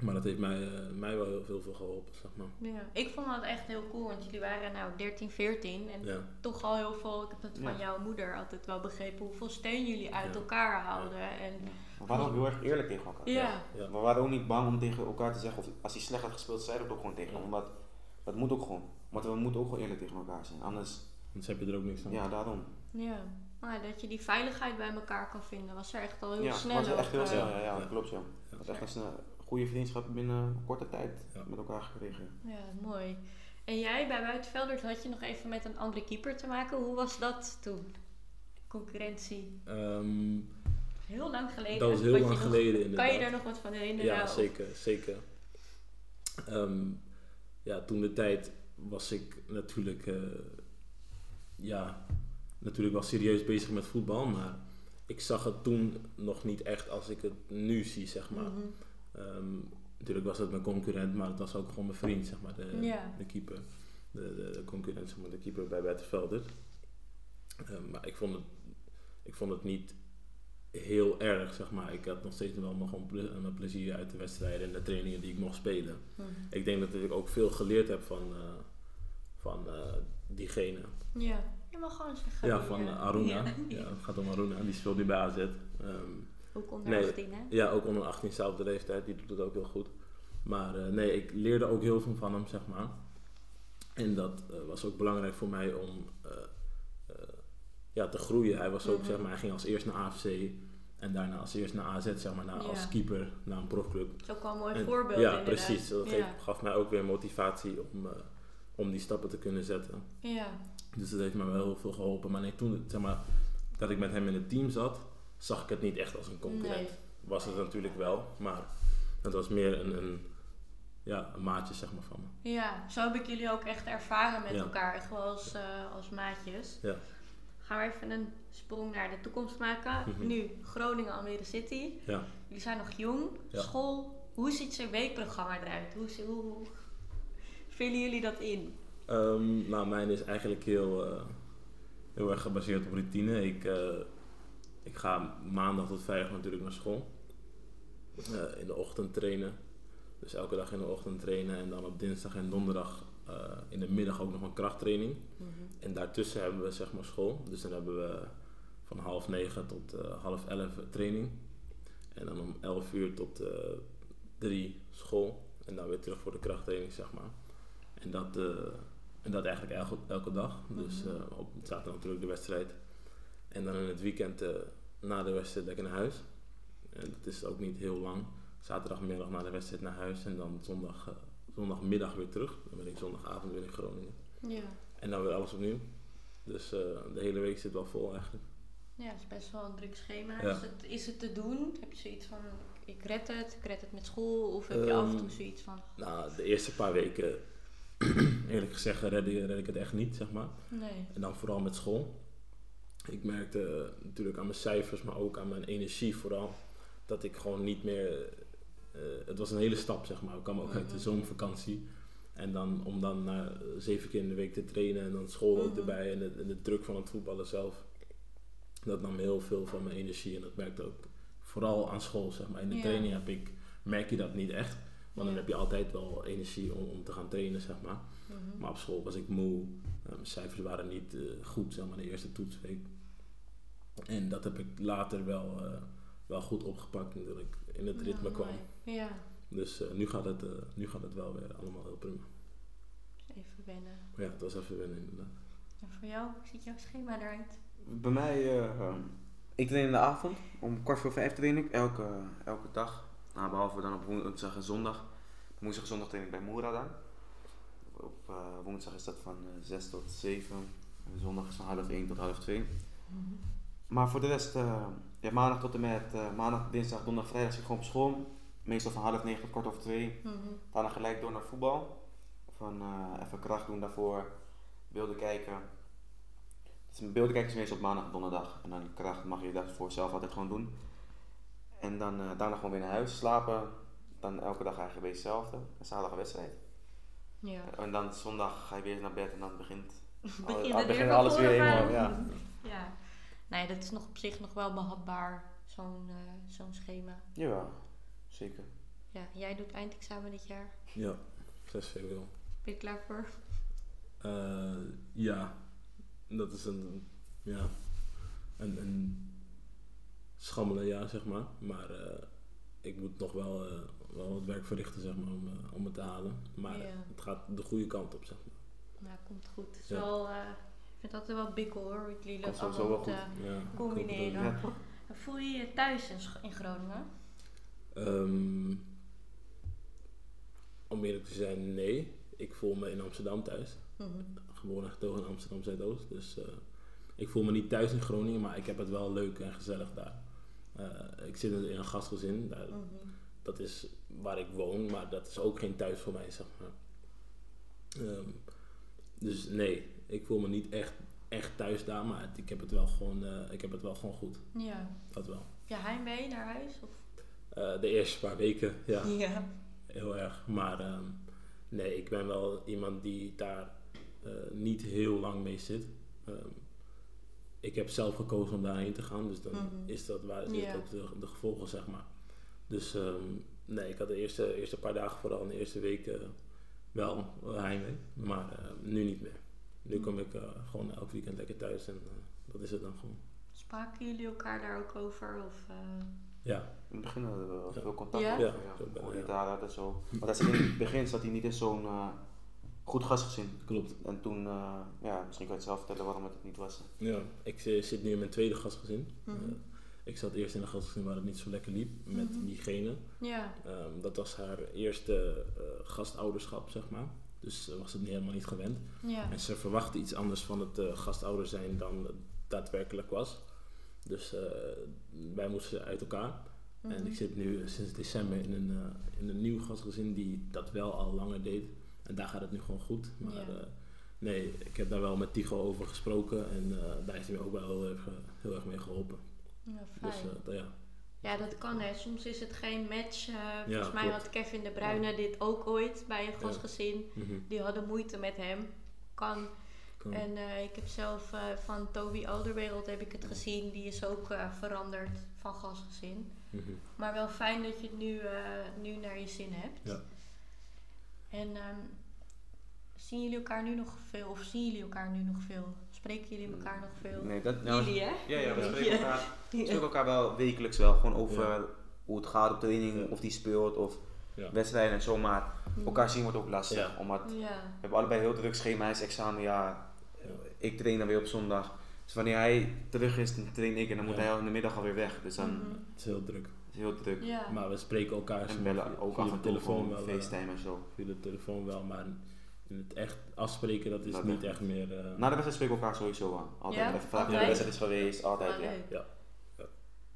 Maar dat heeft mij, eh, mij wel heel veel, veel geholpen, zeg maar. Ja, ik vond dat echt heel cool, want jullie waren nou 13, 14 en Ja, toch al heel veel, ik heb het van Ja. jouw moeder altijd wel begrepen, hoeveel steun jullie uit Ja. elkaar houden. En We waren ook heel erg eerlijk tegen elkaar. ja, ja. We waren ook niet bang om tegen elkaar te zeggen, of als hij slecht had gespeeld, zeiden we het ook gewoon tegen hem. Want dat moet ook gewoon. Want we moeten ook gewoon eerlijk tegen elkaar zijn. Anders, Anders heb je er ook niks aan. ja, daarom. ja. Maar dat je die veiligheid bij elkaar kan vinden, was er echt al heel ja, snel. was echt heel eh, snel. Ja, ja, Ja. dat klopt ja. Dat is echt een snel, goede vriendschap binnen een korte tijd Ja. met elkaar gekregen. Ja, mooi. En jij bij Buitenvelders had je nog even met een andere keeper te maken. Hoe was dat toen? Concurrentie. Ehm, Heel lang geleden. dat was heel lang nog- geleden inderdaad. Kan je daar nog wat van herinneren? Ja, Of- zeker, zeker. Ehm, ja, toen de tijd was ik natuurlijk, eh, ja, natuurlijk wel serieus bezig met voetbal, maar ik zag het toen nog niet echt als ik het nu zie, zeg maar. Mhm. Ehm, natuurlijk was het mijn concurrent, maar het was ook gewoon mijn vriend, zeg maar, de, de keeper. De, de, de concurrent, zeg maar, de keeper bij Wettervelder. Ehm maar ik vond, het, ik vond het niet heel erg, zeg maar. Ik had nog steeds wel nog gewoon ple- mijn plezier uit de wedstrijden en de trainingen die ik mocht spelen. Mhm. Ik denk dat ik ook veel geleerd heb van, eh, van eh, diegene. Ja, je mag gewoon zeggen. Ja, van eh, Aruna. Ja. Ja, het gaat om Aruna, die speelt nu bij AZ. Ehm, Ook onder Nee. 18, hè? Ja, ook onder 18, zelfde leeftijd, die doet het ook heel goed. Maar eh, nee, ik leerde ook heel veel van hem, zeg maar. En dat was ook belangrijk voor mij om ja, te groeien. Hij was ook, Mhm. zeg maar, hij ging als eerst naar AFC en daarna als eerst naar AZ, zeg maar, naar, Ja. als keeper naar een profclub. Dat is ook wel een mooi En- voorbeeld. Ja, inderdaad. precies. Dat ja. gaf mij ook weer motivatie om, om die stappen te kunnen zetten. Ja. Dus dat heeft mij wel heel veel geholpen. Maar nee, toen zeg maar, dat ik met hem in het team zat, zag ik het niet echt als een concurrent. Nee. Was het natuurlijk wel, maar het was meer een, een, ja, een maatje zeg maar, van me. ja, zo heb ik jullie ook echt ervaren met Ja. elkaar. Echt wel als, eh, als maatjes. Ja. Gaan we even een sprong naar de toekomst maken. Mhm. Nu, Groningen, Almere City. Ja. Jullie zijn nog jong. Ja. School. Hoe ziet zijn weekprogramma eruit? Hoe, hoe vullen jullie dat in? Ehm, nou, mijn is eigenlijk heel, eh, heel erg gebaseerd op routine. Ik, eh, ik ga maandag tot vrijdag natuurlijk naar school. Eh, in de ochtend trainen. Dus elke dag in de ochtend trainen. En dan op dinsdag en donderdag in de middag ook nog een krachttraining. En daartussen hebben we zeg maar school. Dus dan hebben we van half negen tot half elf training. En dan om elf uur tot drie school. En dan weer terug voor de krachttraining, zeg maar. En dat, eh, en dat eigenlijk elke, elke dag. Dus Mhm. eh, op zaterdag natuurlijk de wedstrijd. En dan in het weekend eh, na de wedstrijd lekker naar huis. En dat is ook niet heel lang. Zaterdagmiddag na de wedstrijd naar huis. En dan zondag, zondagmiddag weer terug. Dan ben ik zondagavond weer in Groningen. Ja. En dan weer alles opnieuw. Dus de hele week zit wel vol eigenlijk. Ja, het is best wel een druk schema. Ja. Is, het, is het te doen? Heb je zoiets van, ik red het, ik red het met school? Of heb je af en toe Ehm, zoiets van, Nou, de eerste paar weken, eerlijk gezegd, red ik, red ik het echt niet, zeg maar. nee. En dan vooral met school. Ik merkte eh, natuurlijk aan mijn cijfers, maar ook aan mijn energie vooral, dat ik gewoon niet meer... eh, het was een hele stap, zeg maar. Ik kwam ook uit de Mhm. zomervakantie. En dan om dan na eh, zeven keer in de week te trainen en dan school ook Mhm. erbij en de, en de druk van het voetballen zelf. Dat nam heel veel van mijn energie en dat merkte ook vooral aan school, zeg maar. In de Ja. training heb ik, merk je dat niet echt. Want dan heb je altijd wel energie om, om te gaan trainen, zeg maar. Mhm. Maar op school was ik moe. Eh, mijn cijfers waren niet eh, goed, zeg maar, de eerste toetsweek. En dat heb ik later wel, eh, wel goed opgepakt, omdat ik in het Ja, ritme kwam. mooi. Ja, Dus eh, nu, gaat het, eh, nu gaat het wel weer allemaal heel prima. even wennen. Ja, het was even wennen inderdaad. En voor jou, hoe ziet jouw schema eruit? Bij mij, eh, ehm, ik train in de avond. Om kwart voor vijf train ik, elke, elke dag. Nou, behalve dan op woensdag en zondag. Woensdag en zondag train ik bij Moera dan. Op eh, woensdag is dat van eh 6 tot 7. En zondag is van half 1 tot half 2. Maar voor de rest, eh, ja, maandag tot en met eh, maandag, dinsdag, donderdag, vrijdag zit ik gewoon op school. Meestal van half 9 tot kwart over 2. Mhm. Daarna gelijk door naar voetbal. Van eh, even kracht doen daarvoor. Beelden kijken. Dus beelden kijken is meestal op maandag en donderdag. En dan kracht mag je daarvoor zelf altijd gewoon doen. En dan eh, daarna gewoon weer naar huis slapen. Dan elke dag eigenlijk weer hetzelfde. En zaterdag een wedstrijd. Ja. En dan zondag ga je weer naar bed en dan begint Begin al- het begint weer alles weer helemaal, ja. ja. Nee, dat is nog op zich nog wel behapbaar, zo'n eh, zo'n schema. Jawel, zeker. Ja, jij doet eindexamen dit jaar. Ja, 6 februari. Ben je klaar voor? Eh, ja, dat is een, ja, een, een schammele jaar, zeg maar. Maar eh, ik moet nog wel, eh, wel wat werk verrichten, zeg maar, om, eh, om het te halen. Maar Ja. het gaat de goede kant op, zeg maar. Nou, komt goed. Het is Ja. wel, eh, ik vind het altijd wel bikkel hoor, wat jullie dat allemaal wel Ja, ik combineren. Ja. Voel je je thuis in, in Groningen? Ehm, om eerlijk te zijn, nee. Ik voel me in Amsterdam thuis. Mhm. Geboren en getogen in Amsterdam Zuidoost. Dus eh, ik voel me niet thuis in Groningen, maar ik heb het wel leuk en gezellig daar. Eh, ik zit in een gastgezin, daar, Mhm. dat is waar ik woon, maar dat is ook geen thuis voor mij, zeg maar. Ehm, dus nee, ik voel me niet echt, echt thuis daar, maar het- ik heb het wel gewoon, eh, ik heb het wel gewoon goed. Ja. Dat wel. Je heimwee naar huis? Of? Eh, de eerste paar weken, ja. ja. Heel erg. Maar ehm, nee, ik ben wel iemand die daar eh, niet heel lang mee zit. Ehm, ik heb zelf gekozen om daarheen te gaan, dus dan Mhm. is dat waar zit Ja. ook de, de gevolgen, zeg maar. Dus ehm, nee, ik had de eerste, eerste paar dagen, vooral in de eerste week, eh, wel heimwee. Maar eh, nu niet meer. Nu kom ik eh, gewoon elk weekend lekker thuis en dat is het dan gewoon. Spraken jullie elkaar daar ook over? Of, eh, Ja, In het begin hadden we wel Ja. veel contact. Ja? over, Ja, daar altijd zo. Want in het begin zat hij niet in zo'n goed gastgezin. klopt. En toen, eh, ja, misschien kan je het zelf vertellen waarom het het niet was. Ja, ik eh, zit nu in mijn tweede gastgezin. Mhm. Eh, ik zat eerst in een gastgezin waar het niet zo lekker liep met Mhm. diegene. ja. Ehm, dat was haar eerste eh, gastouderschap, zeg maar. Dus ze was het niet- helemaal niet gewend. Ja. En ze verwachtte iets anders van het eh, gastouder zijn dan het daadwerkelijk was. Dus eh, wij moesten uit elkaar. En Mhm. ik zit nu sinds december in een, in een nieuw gastgezin die dat wel al langer deed. En daar gaat het nu gewoon goed. Maar Ja. eh, nee, ik heb daar wel met Tigo over gesproken. En eh, daar heeft hij me ook wel heel erg, heel erg mee geholpen. Ja, fijn. Dus eh, dat- ja. Ja, dat kan hè. Soms is het geen match. volgens mij klopt. had Kevin de Bruyne dit ook ooit bij een gastgezin. Mhm. Die hadden moeite met hem. Kan. Kan. En ik heb zelf van Toby Alderwereld heb ik het gezien. Die is ook veranderd van gastgezin. Mhm. Maar wel fijn dat je het nu, nu naar je zin hebt. Ja. En ehm, zien jullie elkaar nu nog veel? Of zien jullie elkaar nu nog veel? Spreken jullie elkaar nog veel? Nee, dat, nou, jullie hè? Ja, ja, we spreken elkaar, we spreken elkaar wel wekelijks wel. Gewoon over Ja. hoe het gaat op training, Ja. of die speelt, of Ja. wedstrijden en zo. Maar elkaar zien wordt ook lastig. Ja. Omdat we hebben allebei heel druk schema. Hij is examenjaar. Ik train dan weer op zondag. Dus wanneer hij terug is, dan train ik en dan moet Ja. hij al in de middag alweer weg. Dus dan Mhm. Het is heel druk. Is heel druk. Ja. Maar we spreken elkaar En bellen maar, ook via af de en toe telefoon gewoon wel. eh, FaceTime en zo. via de telefoon wel, maar in het echt afspreken, dat is Dat niet echt. echt meer. eh, Na de wedstrijd spreken we elkaar sowieso aan. Altijd Ja? vragen hoe de wedstrijd is geweest. Altijd, Ah, ja. Ja.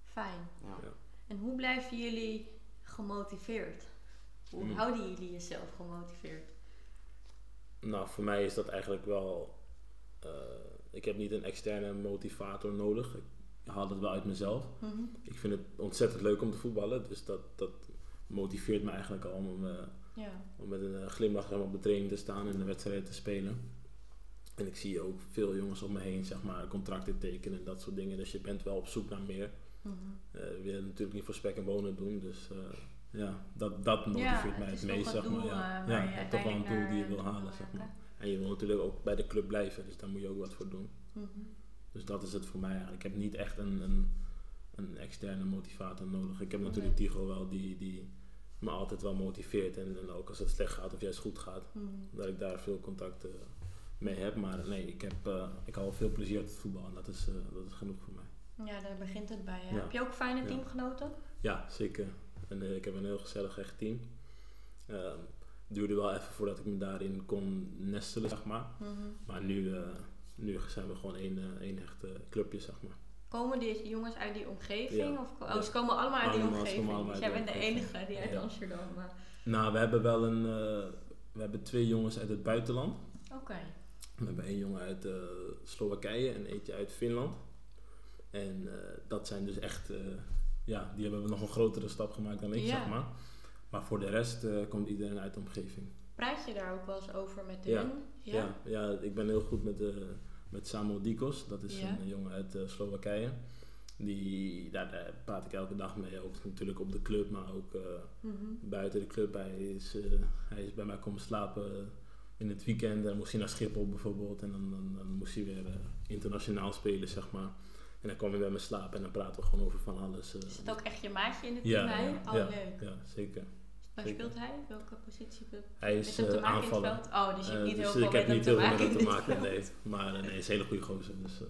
Fijn. Ja. En hoe blijven jullie gemotiveerd? Hoe Hmm. houden jullie jezelf gemotiveerd? Nou, voor mij is dat eigenlijk wel. eh, ik heb niet een externe motivator nodig. Ik haal het wel uit mezelf. Mhm. Ik vind het ontzettend leuk om te voetballen, dus dat, dat motiveert me eigenlijk al om, eh, Ja. om met een eh, glimlach zeg maar, op de training te staan en de wedstrijden te spelen. En ik zie ook veel jongens om me heen, zeg maar, contracten tekenen en dat soort dingen. Dus je bent wel op zoek naar meer. Eh, we willen natuurlijk niet voor spek en bonen doen, dus eh, ja, dat, dat motiveert Ja, mij het meest, zeg maar. Ja, ja je toch wel een doel die je wil halen, zeg maar. En je wil natuurlijk ook bij de club blijven, dus daar moet je ook wat voor doen. Mhm. Dus dat is het voor mij eigenlijk. Ik heb niet echt een, een, een externe motivator nodig. Ik heb natuurlijk Nee. Tigo wel, die, die me altijd wel motiveert. En, en ook als het slecht gaat of juist goed gaat, Mhm. dat ik daar veel contact eh, mee heb. Maar nee, ik, heb, eh, ik hou veel plezier uit het voetbal en dat is, eh, dat is genoeg voor mij. Ja, daar begint het bij. Ja. Heb je ook fijne Ja. teamgenoten? Ja, zeker. En ik heb een heel gezellig echt team. Ehm, het duurde wel even voordat ik me daarin kon nestelen, zeg maar. Mhm. Maar nu, nu zijn we gewoon één, eh, één echt eh, clubje, zeg maar. Komen deze jongens uit die omgeving? Ja. Of, oh, Ja. ze komen allemaal uit die Allemaal, omgeving. allemaal Dus jij die bent de enige die uit Ja. Amsterdam. maar- Nou, we hebben wel een. eh, we hebben twee jongens uit het buitenland. Oké. We hebben één jongen uit eh, Slowakije en eentje uit Finland. En eh, dat zijn dus echt. eh, ja, die hebben nog een grotere stap gemaakt dan ik, Ja. zeg maar. Maar voor de rest eh, komt iedereen uit de omgeving. Praat je daar ook wel eens over met Ja. hun? Ja, ja, ik ben heel goed met, eh met Samuel Dikos. Dat is Ja. een jongen uit eh, Slowakije. Die, daar, daar praat ik elke dag mee. Ook natuurlijk op de club, maar ook eh, Mhm. buiten de club. Hij is, eh, hij is bij mij komen slapen in het weekend. Dan moest hij naar Schiphol bijvoorbeeld. En dan, dan, dan moest hij weer internationaal spelen, zeg maar. En dan kwam hij bij me slapen en dan praten we gewoon over van alles. Is het ook echt je maatje in het Ja, team? ja, oh, ja, leuk. ja, zeker. Waar zeker. speelt hij? Welke positie? Hij Is is het te eh, maken in aanvallen. het veld? Oh, dus je hebt Eh, niet heel dus veel ik heb met niet heel veel met hem te maken, nee. Maar eh, nee, hij is een hele goede gozer, dus eh,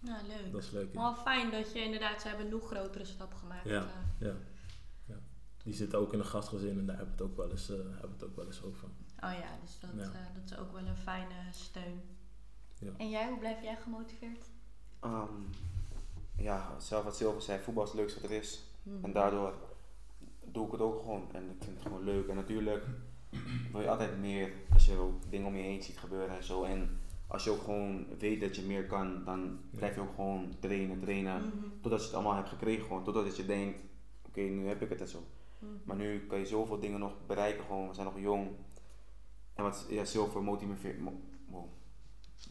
Nou, leuk. dat is leuk. Ja. wel fijn dat je inderdaad, ze hebben een nog grotere stap gemaakt. Ja. Ja. ja. Die zit ook in een gastgezin en daar hebben we het ook wel eens, eh, hebben we het ook wel eens over. Oh ja, dus dat, Ja. eh, dat is ook wel een fijne steun. Ja. En jij, hoe blijf jij gemotiveerd? Ehm, ja, zelf wat Silver zei, voetbal is het leukste wat er is. Mhm. En daardoor doe ik het ook gewoon. En ik vind het gewoon leuk. En natuurlijk wil je altijd meer als je ook dingen om je heen ziet gebeuren en zo. En als je ook gewoon weet dat je meer kan, dan blijf je ook gewoon trainen, trainen. Mhm. Totdat je het allemaal hebt gekregen gewoon. Totdat je denkt, oké, nu heb ik het en zo. Mhm. Maar nu kan je zoveel dingen nog bereiken gewoon. We zijn nog jong. En wat ja, Silver motiveert, mo- mo-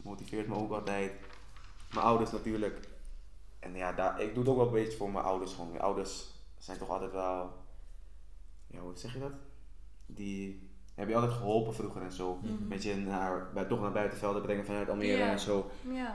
motiveert me ook altijd. Mijn ouders natuurlijk. En ja, daar, ik doe het ook wel een beetje voor mijn ouders gewoon. Mijn ouders zijn toch altijd wel, ja hoe zeg je dat? Die hebben je altijd geholpen vroeger en zo. Mhm. Met je naar, bij, toch naar buitenvelden brengen vanuit Almere en zo.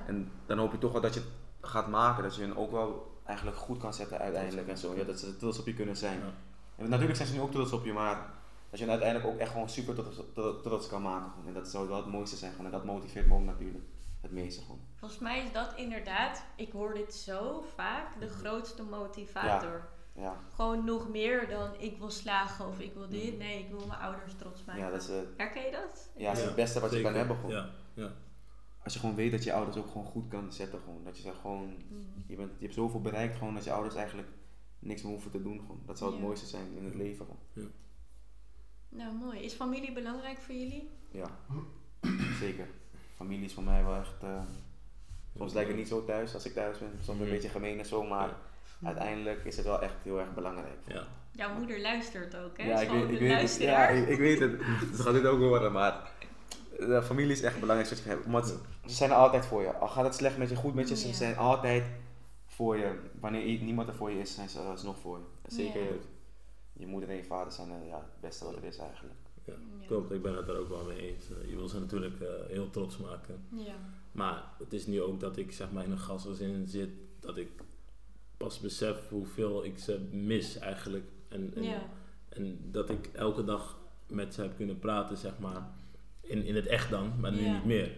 En dan hoop je toch wel dat je het gaat maken. Dat je hen ook wel eigenlijk goed kan zetten uiteindelijk en zo. Ja, dat ze trots op je kunnen zijn. Ja. En natuurlijk zijn ze nu ook trots op je, maar dat je hen uiteindelijk ook echt gewoon super trots, trots, trots kan maken. Gewoon. En dat zou wel het mooiste zijn. Gewoon. En dat motiveert me ook natuurlijk. Het meeste gewoon. Volgens mij is dat inderdaad, ik hoor dit zo vaak, de grootste motivator. Ja, Gewoon nog meer dan ik wil slagen of ik wil dit. Mhm. Nee, ik wil mijn ouders trots maken. ja dat is, eh, Herken je dat? ja, dat is Ja, het beste wat je kan hebben. Gewoon. Ja, ja. Als je gewoon weet dat je ouders ook gewoon goed kan zetten. Gewoon. Dat je zegt gewoon, Mhm. je, bent, je hebt zoveel bereikt gewoon dat je ouders eigenlijk niks meer hoeven te doen. Gewoon. Dat zou het Ja. mooiste zijn in het leven. Gewoon. Nou, mooi. Is familie belangrijk voor jullie? Ja, zeker. Familie is voor mij wel echt. eh, soms lijkt het niet zo thuis als ik thuis ben. Soms een Mhm. beetje gemeen en zo, maar Ja. Uiteindelijk is het wel echt heel erg belangrijk. Ja. Jouw moeder luistert ook, hè? Ja, ik weet, ik, weet het, ja ik, ik weet het. Dus gaat dit ook horen, maar de familie is echt het belangrijkste wat je hebt. Want ze zijn er altijd voor je. Al gaat het slecht met je, goed met je, ze Ja. zijn altijd voor je. Wanneer niemand er voor je is, zijn ze alsnog voor je. Zeker Ja. je moeder en je vader zijn eh, ja, het beste wat er is eigenlijk. Ja, Ja. klopt. Ik ben het er ook wel mee eens. Eh, Je wil ze natuurlijk eh, heel trots maken. Ja. Maar het is nu ook dat ik zeg maar in een gastgezin zit, dat ik pas besef hoeveel ik ze mis eigenlijk. En, en, Ja. en dat ik elke dag met ze heb kunnen praten, zeg maar. In, in het echt dan, maar nu Ja. niet meer.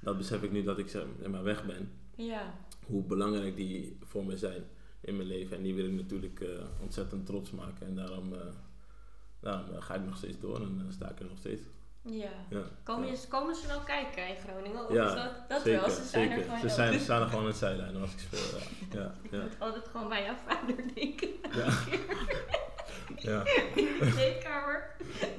Dat besef ik nu dat ik zeg maar weg ben. Ja. Hoe belangrijk die voor me zijn in mijn leven. En die wil ik natuurlijk eh, ontzettend trots maken. En daarom, eh, daarom eh, ga ik nog steeds door en sta ik er nog steeds. Ja. Ja. Komen, ja. je, komen ze wel kijken in Groningen? Of Ja, dat, dat zeker, wel? Ze zijn zeker. er gewoon Ze zijn, staan er gewoon aan de zijlijn als ik speel. Ja, ja, Ik altijd gewoon bij jouw vader denken. ja. ja. In de zeekamer.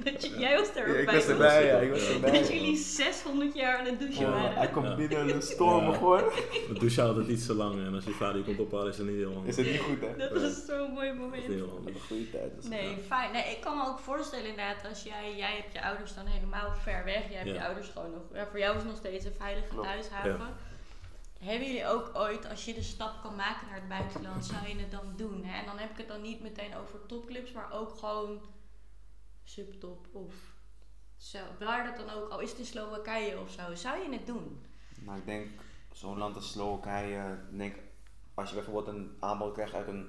Dat je, jij was er ook ik bij. was erbij, ja, ik was Ja. erbij. Dat jullie 600 jaar aan het douchen Ja, waren. hij komt Ja. binnen en stormen Ja. gewoon. De douche altijd iets te lang en als je vader je komt ophalen is het niet heel handig. Is het niet goed, hè? Dat was zo'n mooi Dat moment. heel handig. Een goede tijd. Dus Nee, fijn. Nee, ik kan me ook voorstellen inderdaad, als jij, jij hebt je ouders dan helemaal ver weg. Jij hebt Ja. je ouders gewoon nog, ja, voor jou is het nog steeds een veilige thuishaven. Hebben jullie ook ooit, als je de stap kan maken naar het buitenland, zou je het dan doen? Hè? En dan heb ik het dan niet meteen over topclubs, maar ook gewoon subtop of zo. Waar dat dan ook, al is het in Slowakije of zo, zou je het doen? Nou, ik denk, zo'n land als Slowakije, denk, als je bijvoorbeeld een aanbod krijgt uit een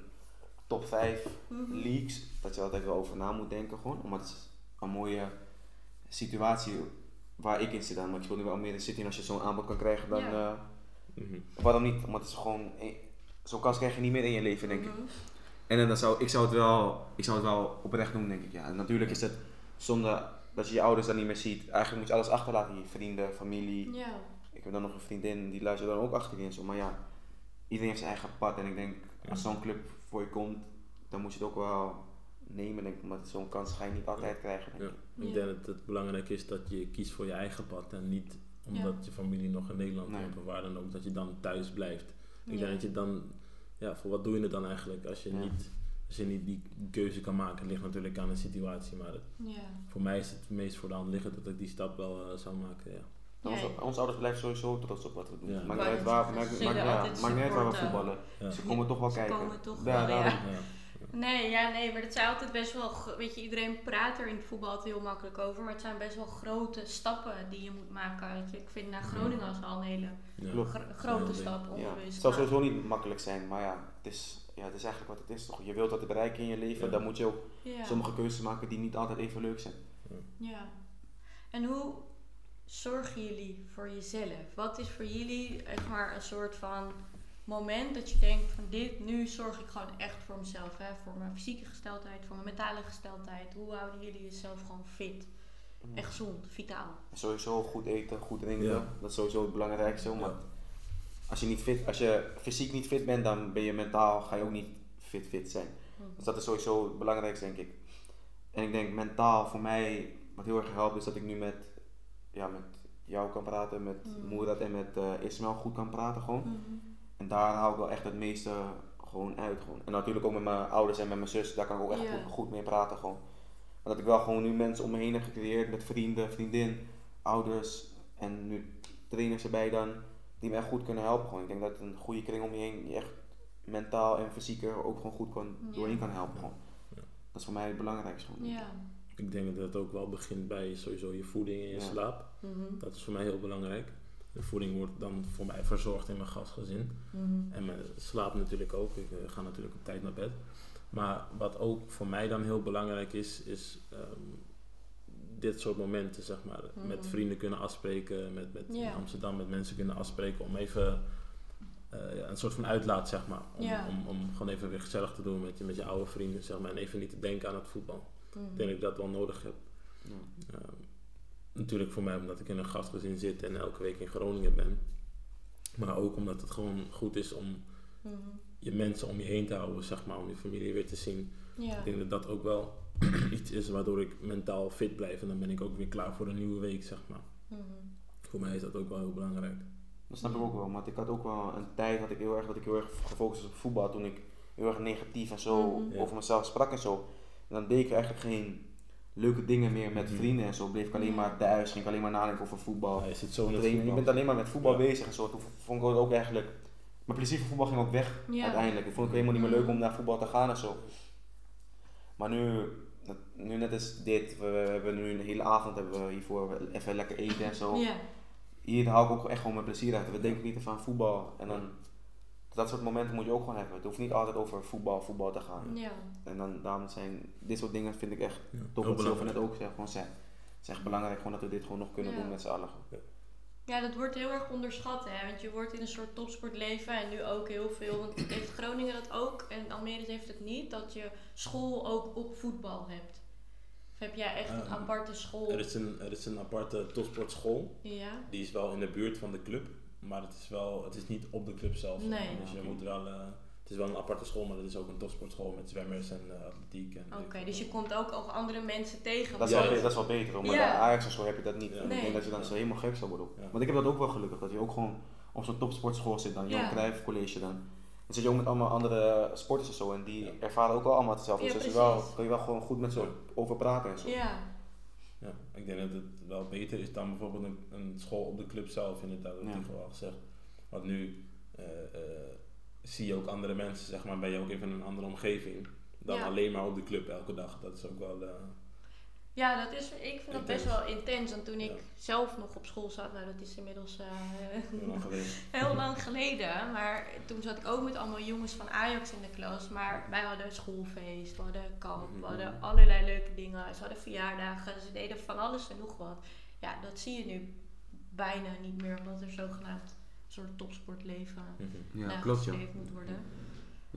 top 5 Mhm. leagues, dat je altijd wel over na moet denken gewoon. Omdat het is een mooie situatie waar ik in zit dan. Want ik wil nu wel meer in City en als je zo'n aanbod kan krijgen, dan Ja. Eh, Mhm. waarom niet? Want het is gewoon, eh, zo'n kans krijg je niet meer in je leven, denk ik. Mhm. En dan zou, ik, zou het wel, ik zou het wel oprecht doen, denk ik. Ja. En natuurlijk is het zonde dat je je ouders dan niet meer ziet. Eigenlijk moet je alles achterlaten, je vrienden, familie. Ja. Ik heb dan nog een vriendin, die luistert dan ook achter je en zo. Maar ja, iedereen heeft zijn eigen pad. En ik denk, als zo'n club voor je komt, dan moet je het ook wel nemen, denk ik. Want zo'n kans ga je niet altijd krijgen, denk Ja. ik. Ik Ja. denk dat het belangrijk is dat je kiest voor je eigen pad en niet omdat je familie nog in Nederland Nee. woont of waar dan ook, dat je dan thuis blijft. Ik Ja. denk dat je dan, ja, voor wat doe je het dan eigenlijk als je, Ja. niet, als je niet die keuze kan maken? Het ligt natuurlijk aan de situatie, maar het- Ja. voor mij is het meest voor de hand liggend dat ik die stap wel eh, zou maken. Ja. Onze, ouders blijven sowieso trots op wat we doen. Ja. Maakt niet uit waar, zeggen, maakt, ze maakt, zullen ja, altijd maakt niet uit waar we voetballen. Ja. Ze komen toch wel Ze kijken. komen toch Ja, wel, daarom. Nee, ja, nee, maar dat zijn altijd best wel, weet je, iedereen praat er in het voetbal altijd heel makkelijk over, maar het zijn best wel grote stappen die je moet maken. Weet je. Ik vind naar Groningen als al een hele Ja. Klopt. gro- grote Ja, stap Ja, het zal sowieso niet makkelijk zijn, maar ja, het is, ja, het is eigenlijk wat het is toch. Je wilt wat bereiken in je leven, Ja. dan moet je ook ja. sommige keuzes maken die niet altijd even leuk zijn. Ja. En hoe zorgen jullie voor jezelf? Wat is voor jullie echt maar een soort van moment dat je denkt van dit, nu zorg ik gewoon echt voor mezelf. Hè? Voor mijn fysieke gesteldheid, voor mijn mentale gesteldheid. Hoe houden jullie jezelf gewoon fit en gezond, vitaal? Sowieso goed eten, goed drinken, Ja. dat is sowieso het belangrijkste. Maar Ja. als je, niet fit, als je fysiek niet fit bent, dan ben je mentaal, ga je ook niet fit fit zijn. Dus dat is sowieso het belangrijkste, denk ik. En ik denk mentaal voor mij, wat heel erg helpt, is dat ik nu met, ja, met jou kan praten, met Mm. Moerad en met eh Ismael goed kan praten gewoon. Mhm. En daar haal ik wel echt het meeste gewoon uit. Gewoon. En natuurlijk ook met mijn ouders en met mijn zus, daar kan ik ook echt goed, goed mee praten gewoon. Maar dat ik wel gewoon nu mensen om me heen heb gecreëerd met vrienden, vriendin, ouders en nu trainers erbij dan, die me echt goed kunnen helpen gewoon. Ik denk dat een goede kring om je heen je echt mentaal en fysieker ook gewoon goed kan, doorheen kan helpen gewoon. Ja. Dat is voor mij het belangrijkste gewoon. Ja. Ik denk dat het ook wel begint bij sowieso je voeding en je Ja. slaap. Mhm. Dat is voor mij heel belangrijk. De voeding wordt dan voor mij verzorgd in mijn gastgezin. Mhm. En mijn slaap natuurlijk ook. Ik eh, ga natuurlijk op tijd naar bed. Maar wat ook voor mij dan heel belangrijk is, is ehm, dit soort momenten, zeg maar. Met Mhm. vrienden kunnen afspreken, met, met in Amsterdam met mensen kunnen afspreken om even eh, ja, een soort van uitlaat, zeg maar. Om, om, om gewoon even weer gezellig te doen met je, met je oude vrienden, zeg maar. En even niet te denken aan het voetbal. Mhm. Ik denk dat ik dat wel nodig heb. Ja. Natuurlijk voor mij omdat ik in een gastgezin zit en elke week in Groningen ben. Maar ook omdat het gewoon goed is om Mhm. je mensen om je heen te houden, zeg maar, om je familie weer te zien. Ja. Ik denk dat dat ook wel iets is waardoor ik mentaal fit blijf en dan ben ik ook weer klaar voor een nieuwe week, zeg maar. Mhm. Voor mij is dat ook wel heel belangrijk. Dat snap ik ook wel, want ik had ook wel een tijd dat ik heel erg, dat ik heel erg gefocust was op voetbal toen ik heel erg negatief en zo Mhm. Over mezelf sprak en zo. En dan deed ik eigenlijk geen leuke dingen meer met Mhm. vrienden en zo. Bleef ik alleen Ja. maar thuis, ging ik alleen maar nadenken over voetbal. Ja, je zit zo in het Trainen. Je voetbal. bent alleen maar met voetbal Ja. bezig en zo. Toen vond ik het ook eigenlijk, mijn plezier voor voetbal ging ook weg Ja. uiteindelijk. Ik vond het helemaal niet meer leuk om naar voetbal te gaan en zo. Maar nu, nu net als dit, we, we hebben nu een hele avond hebben we hiervoor even lekker eten en zo Ja. hier haal ik ook echt gewoon mijn plezier uit. We denken niet even aan voetbal. En dan, dat soort momenten moet je ook gewoon hebben. Het hoeft niet altijd over voetbal, voetbal te gaan. Ja. En dan, daarom zijn dit soort dingen vind ik echt Ja, toch wat Silver net ook zegt. Gewoon zijn. Het is echt belangrijk gewoon dat we dit gewoon nog kunnen Ja. doen met z'n allen. Ja, dat wordt heel erg onderschat, hè. Want je wordt in een soort topsportleven en nu ook heel veel. Want heeft Groningen dat ook en Almere heeft het niet, dat je school ook op voetbal hebt. Of heb jij echt een Ehm, aparte school? Er is, een, er is een aparte topsportschool. Ja. Die is wel in de buurt van de club, maar het is, wel, het is niet op de club zelf. zeg Nee. maar. Dus je moet wel, eh, het is wel een aparte school, maar het is ook een topsportschool met zwemmers en eh, atletiek. En Oké, dus je komt ook al andere mensen tegen. Dat is, Ja, wel, dat is wel beter. Maar Ja. bij Ajax en zo heb je dat niet. Ja. Ik denk dat je dan zo helemaal gek zou worden. Ja. Want ik heb dat ook wel gelukkig. Dat je ook gewoon op zo'n topsportschool zit dan. Johan Ja. Cruijff College dan. Dan zit je ook met allemaal andere sporters en zo. En die Ja. ervaren ook wel allemaal hetzelfde. Ja, dus je precies. wel, kun je wel gewoon goed met ze over praten en zo. Ja. Ja, ik denk dat het wel beter is dan bijvoorbeeld een, een school op de club zelf, inderdaad, dat Ja. heb ik al gezegd. Want nu eh, eh, zie je ook andere mensen, zeg maar, ben je ook even in een andere omgeving dan Ja. alleen maar op de club elke dag. Dat is ook wel, eh, Ja, dat is, ik vind dat best wel intens. En toen ik Ja. zelf nog op school zat, nou dat is inmiddels eh, heel lang geleden. heel lang geleden. Maar toen zat ik ook met allemaal jongens van Ajax in de klas. Maar wij hadden schoolfeest, we hadden kamp, we Mhm. hadden allerlei leuke dingen. Ze hadden verjaardagen, ze deden van alles en nog wat. Ja, dat zie je nu bijna niet meer, omdat er zogenaamd een soort topsportleven Mhm. Ja, nagestreefd moet worden.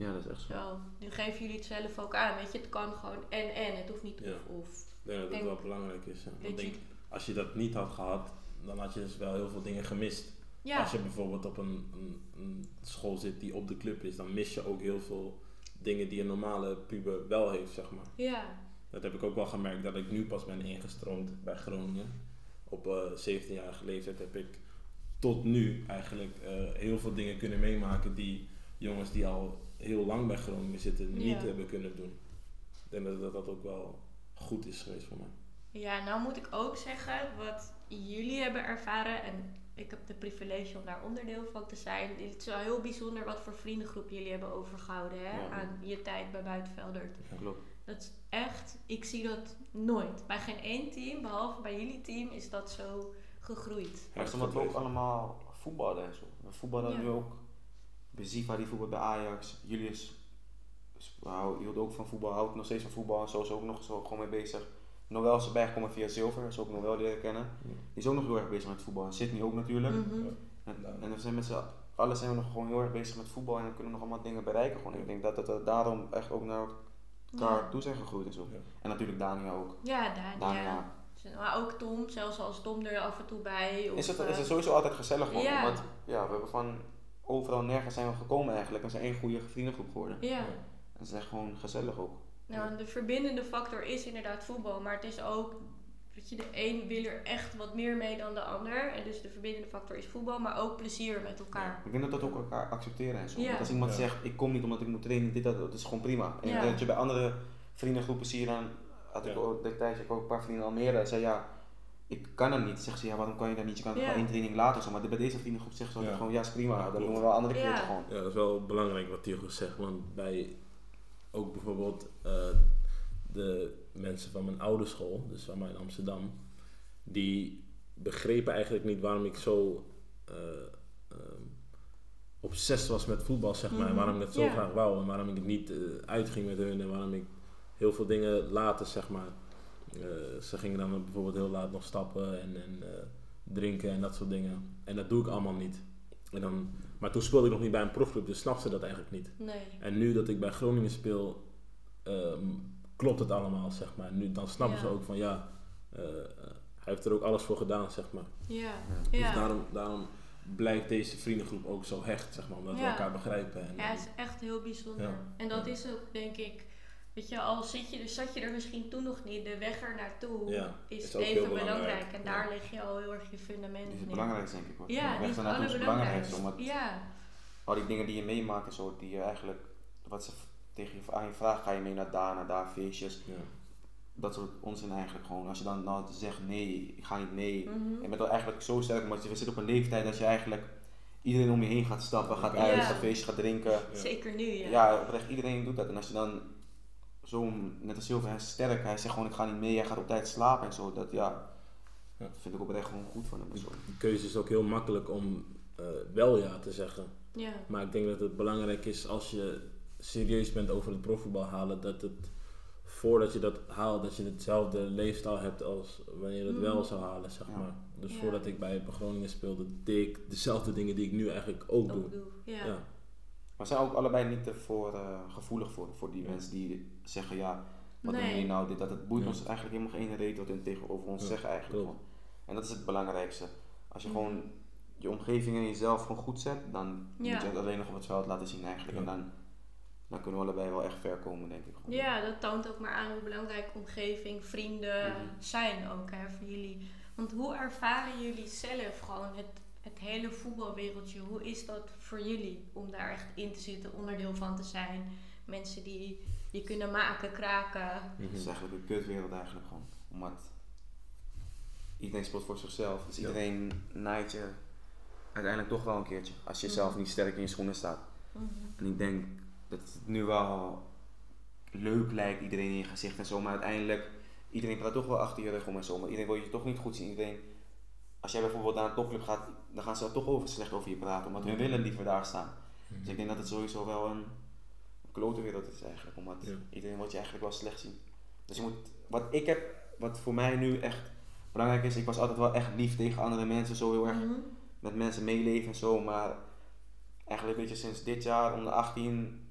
Ja, dat is echt zo. Zo, nu geven jullie het zelf ook aan. Weet je, het kan gewoon en en. Het hoeft niet Ja. of of. Ik denk dat het Denk- wel belangrijk is. hè. Want denk, als je dat niet had gehad, dan had je dus wel heel veel dingen gemist. ja, Als je bijvoorbeeld op een, een, een school zit die op de club is, dan mis je ook heel veel dingen die een normale puber wel heeft, zeg maar. ja, Dat heb ik ook wel gemerkt dat ik nu pas ben ingestroomd bij Groningen. Op eh 17-jarige leeftijd heb ik tot nu eigenlijk eh, heel veel dingen kunnen meemaken die jongens die al heel lang bij Groningen zitten niet Ja. hebben kunnen doen. Ik denk dat dat, dat ook wel goed is geweest voor mij. Ja, nou moet ik ook zeggen, wat jullie hebben ervaren. En ik heb de privilege om daar onderdeel van te zijn. Het is wel heel bijzonder wat voor vriendengroep jullie hebben overgehouden hè, Ja. aan je tijd bij Buitenveldert. Klopt. Dat is echt, ik zie dat nooit. Bij geen één team, behalve bij jullie team, is dat zo gegroeid. Ja, is omdat we ook allemaal voetballen en zo. We voetballen Ja. nu ook. Beziva die voetbalt bij Ajax. Julius hield ook van voetbal, houdt nog steeds van voetbal en zo is ook nog zo gewoon mee bezig. Noël is erbij gekomen via Zilver, is ook Noël leren kennen. Die is ook nog heel erg bezig met voetbal. En Sydney ook natuurlijk. Mhm. En, en we zijn met z'n allen zijn we nog gewoon heel erg bezig met voetbal en dan kunnen we nog allemaal dingen bereiken. Gewoon. Ik denk dat het er daarom echt ook naar elkaar Ja. toe zijn gegroeid en zo. Ja. En natuurlijk Dania ook. Ja, Dania. ja. Maar ook Tom, zelfs als Tom er af en toe bij. Of, Is het, eh, is het sowieso altijd gezellig gewoon. Ja. Want ja, we hebben van overal nergens zijn we gekomen eigenlijk. We zijn één goede vriendengroep geworden. Ja. En het is echt gewoon gezellig ook. Nou, de verbindende factor is inderdaad voetbal, maar het is ook, weet je, de een wil er echt wat meer mee dan de ander. En dus de verbindende factor is voetbal, maar ook plezier met elkaar. Ik denk dat dat ook elkaar accepteren en zo. Ja. Want als iemand Ja. zegt, ik kom niet omdat ik moet trainen, dit, dat, dat is gewoon prima. En Ja. dat je bij andere vriendengroepen zie je dan, had ik Ja. ook destijds heb ik ook een paar vrienden in Almere, zei ja, ik kan dat niet. Zegt ze, ja waarom kan je dat niet? Je kan het Ja. gewoon één training later zo. Maar bij deze vriendengroep zeggen ze altijd Ja. gewoon, ja is prima, dat klopt. doen we wel andere keer Ja. gewoon. Ja, dat is wel belangrijk wat Tigo zegt. Want bij ook bijvoorbeeld eh, de mensen van mijn oude school, dus van mij in Amsterdam, die begrepen eigenlijk niet waarom ik zo eh ehm, obsessief was met voetbal, zeg maar. En Mhm. waarom ik het zo graag wou en waarom ik het niet eh, uitging met hun en waarom ik heel veel dingen later, zeg maar. Eh, ze gingen dan bijvoorbeeld heel laat nog stappen en, en eh, drinken en dat soort dingen. En dat doe ik allemaal niet. En dan, maar toen speelde ik nog niet bij een profclub, dus snapte ze dat eigenlijk niet. Nee. En nu dat ik bij Groningen speel, ehm, klopt het allemaal, zeg maar. Nu, dan snappen Ja. ze ook van ja, eh, hij heeft er ook alles voor gedaan, zeg maar. Ja. Dus Ja. daarom, daarom blijft deze vriendengroep ook zo hecht, zeg maar. Omdat we elkaar begrijpen. En, Ja, het is echt heel bijzonder. Ja. En dat Ja. is ook, denk ik, weet je, al zit je, er- zat je er misschien toen nog niet, de weg er naartoe Ja, is, even belangrijk. belangrijk. En daar Ja. leg je al heel erg je fundament Die is het belangrijkste denk ik hoor. Ja, De weg is het ernaartoe is het belangrijkste. Omdat Ja, al die dingen die je meemaakt en zo, die je eigenlijk, wat ze tegen je aan je vragen, ga je mee naar daar, naar daar, feestjes. ja. Dat soort onzin eigenlijk gewoon. Als je dan, dan zegt nee, ik ga niet mee. Mhm. Je bent wel eigenlijk zo sterk, maar je zit op een leeftijd dat je eigenlijk iedereen om je heen gaat stappen, gaat Ja. uit, gaat feestjes, gaat drinken. Ja. zeker nu, ja. Ja, oprecht, iedereen doet dat. En als je dan zo, net als Silver, hij is sterk, hij zegt gewoon ik ga niet mee, hij gaat op tijd slapen en zo. Dat ja, Ja. dat vind ik oprecht gewoon goed van hem. Zo. De keuze is ook heel makkelijk om eh, wel ja te zeggen. Ja. Maar ik denk dat het belangrijk is als je serieus bent over het profvoetbal halen, dat het voordat je dat haalt, dat je hetzelfde leefstijl hebt als wanneer je het Mhm. wel zou halen, zeg Ja. maar. Dus Ja. voordat ik bij Groningen speelde, deed ik dezelfde dingen die ik nu eigenlijk ook doe. Ook doe. Ja. Ja. Maar zijn ook allebei niet te voor, eh, gevoelig voor, voor die Ja. mensen die zeggen ja, wat Nee. doen jullie nou, dit, dat. Het boeit Ja. ons eigenlijk helemaal geen reet wat hun tegenover ons Ja, zeggen eigenlijk. En dat is het belangrijkste. Als je gewoon je omgeving en jezelf gewoon goed zet, dan Ja. moet je het alleen nog op het veld laten zien eigenlijk. Ja. En dan, dan kunnen we allebei wel echt ver komen, denk ik. gewoon. Ja, dat toont ook maar aan hoe belangrijk omgeving, vrienden Mhm. zijn ook hè, voor jullie. Want hoe ervaren jullie zelf gewoon het, het hele voetbalwereldje? Hoe is dat voor jullie om daar echt in te zitten, onderdeel van te zijn? Mensen die je kunnen maken, kraken. Het is Mhm. eigenlijk een kutwereld eigenlijk gewoon. Omdat iedereen speelt voor zichzelf. Dus Ja. iedereen naait je uiteindelijk toch wel een keertje. Als je zelf Mhm. niet sterk in je schoenen staat. Mhm. En ik denk dat het nu wel leuk lijkt, iedereen in je gezicht en zo. Maar uiteindelijk, iedereen praat toch wel achter je rug om en zo. Maar iedereen wil je toch niet goed zien. Iedereen, als jij bijvoorbeeld naar een topclub gaat, dan gaan ze toch over slecht over je praten. Omdat hun willen liever daar staan. Dus ik denk dat het sowieso wel een, een klote wereld is eigenlijk. Omdat Ja. iedereen wil je eigenlijk wel slecht zien. Dus je moet, wat ik heb, wat voor mij nu echt belangrijk is, ik was altijd wel echt lief tegen andere mensen. Zo heel erg Mhm. met mensen meeleven en zo. Maar eigenlijk een beetje sinds dit jaar, onder 18.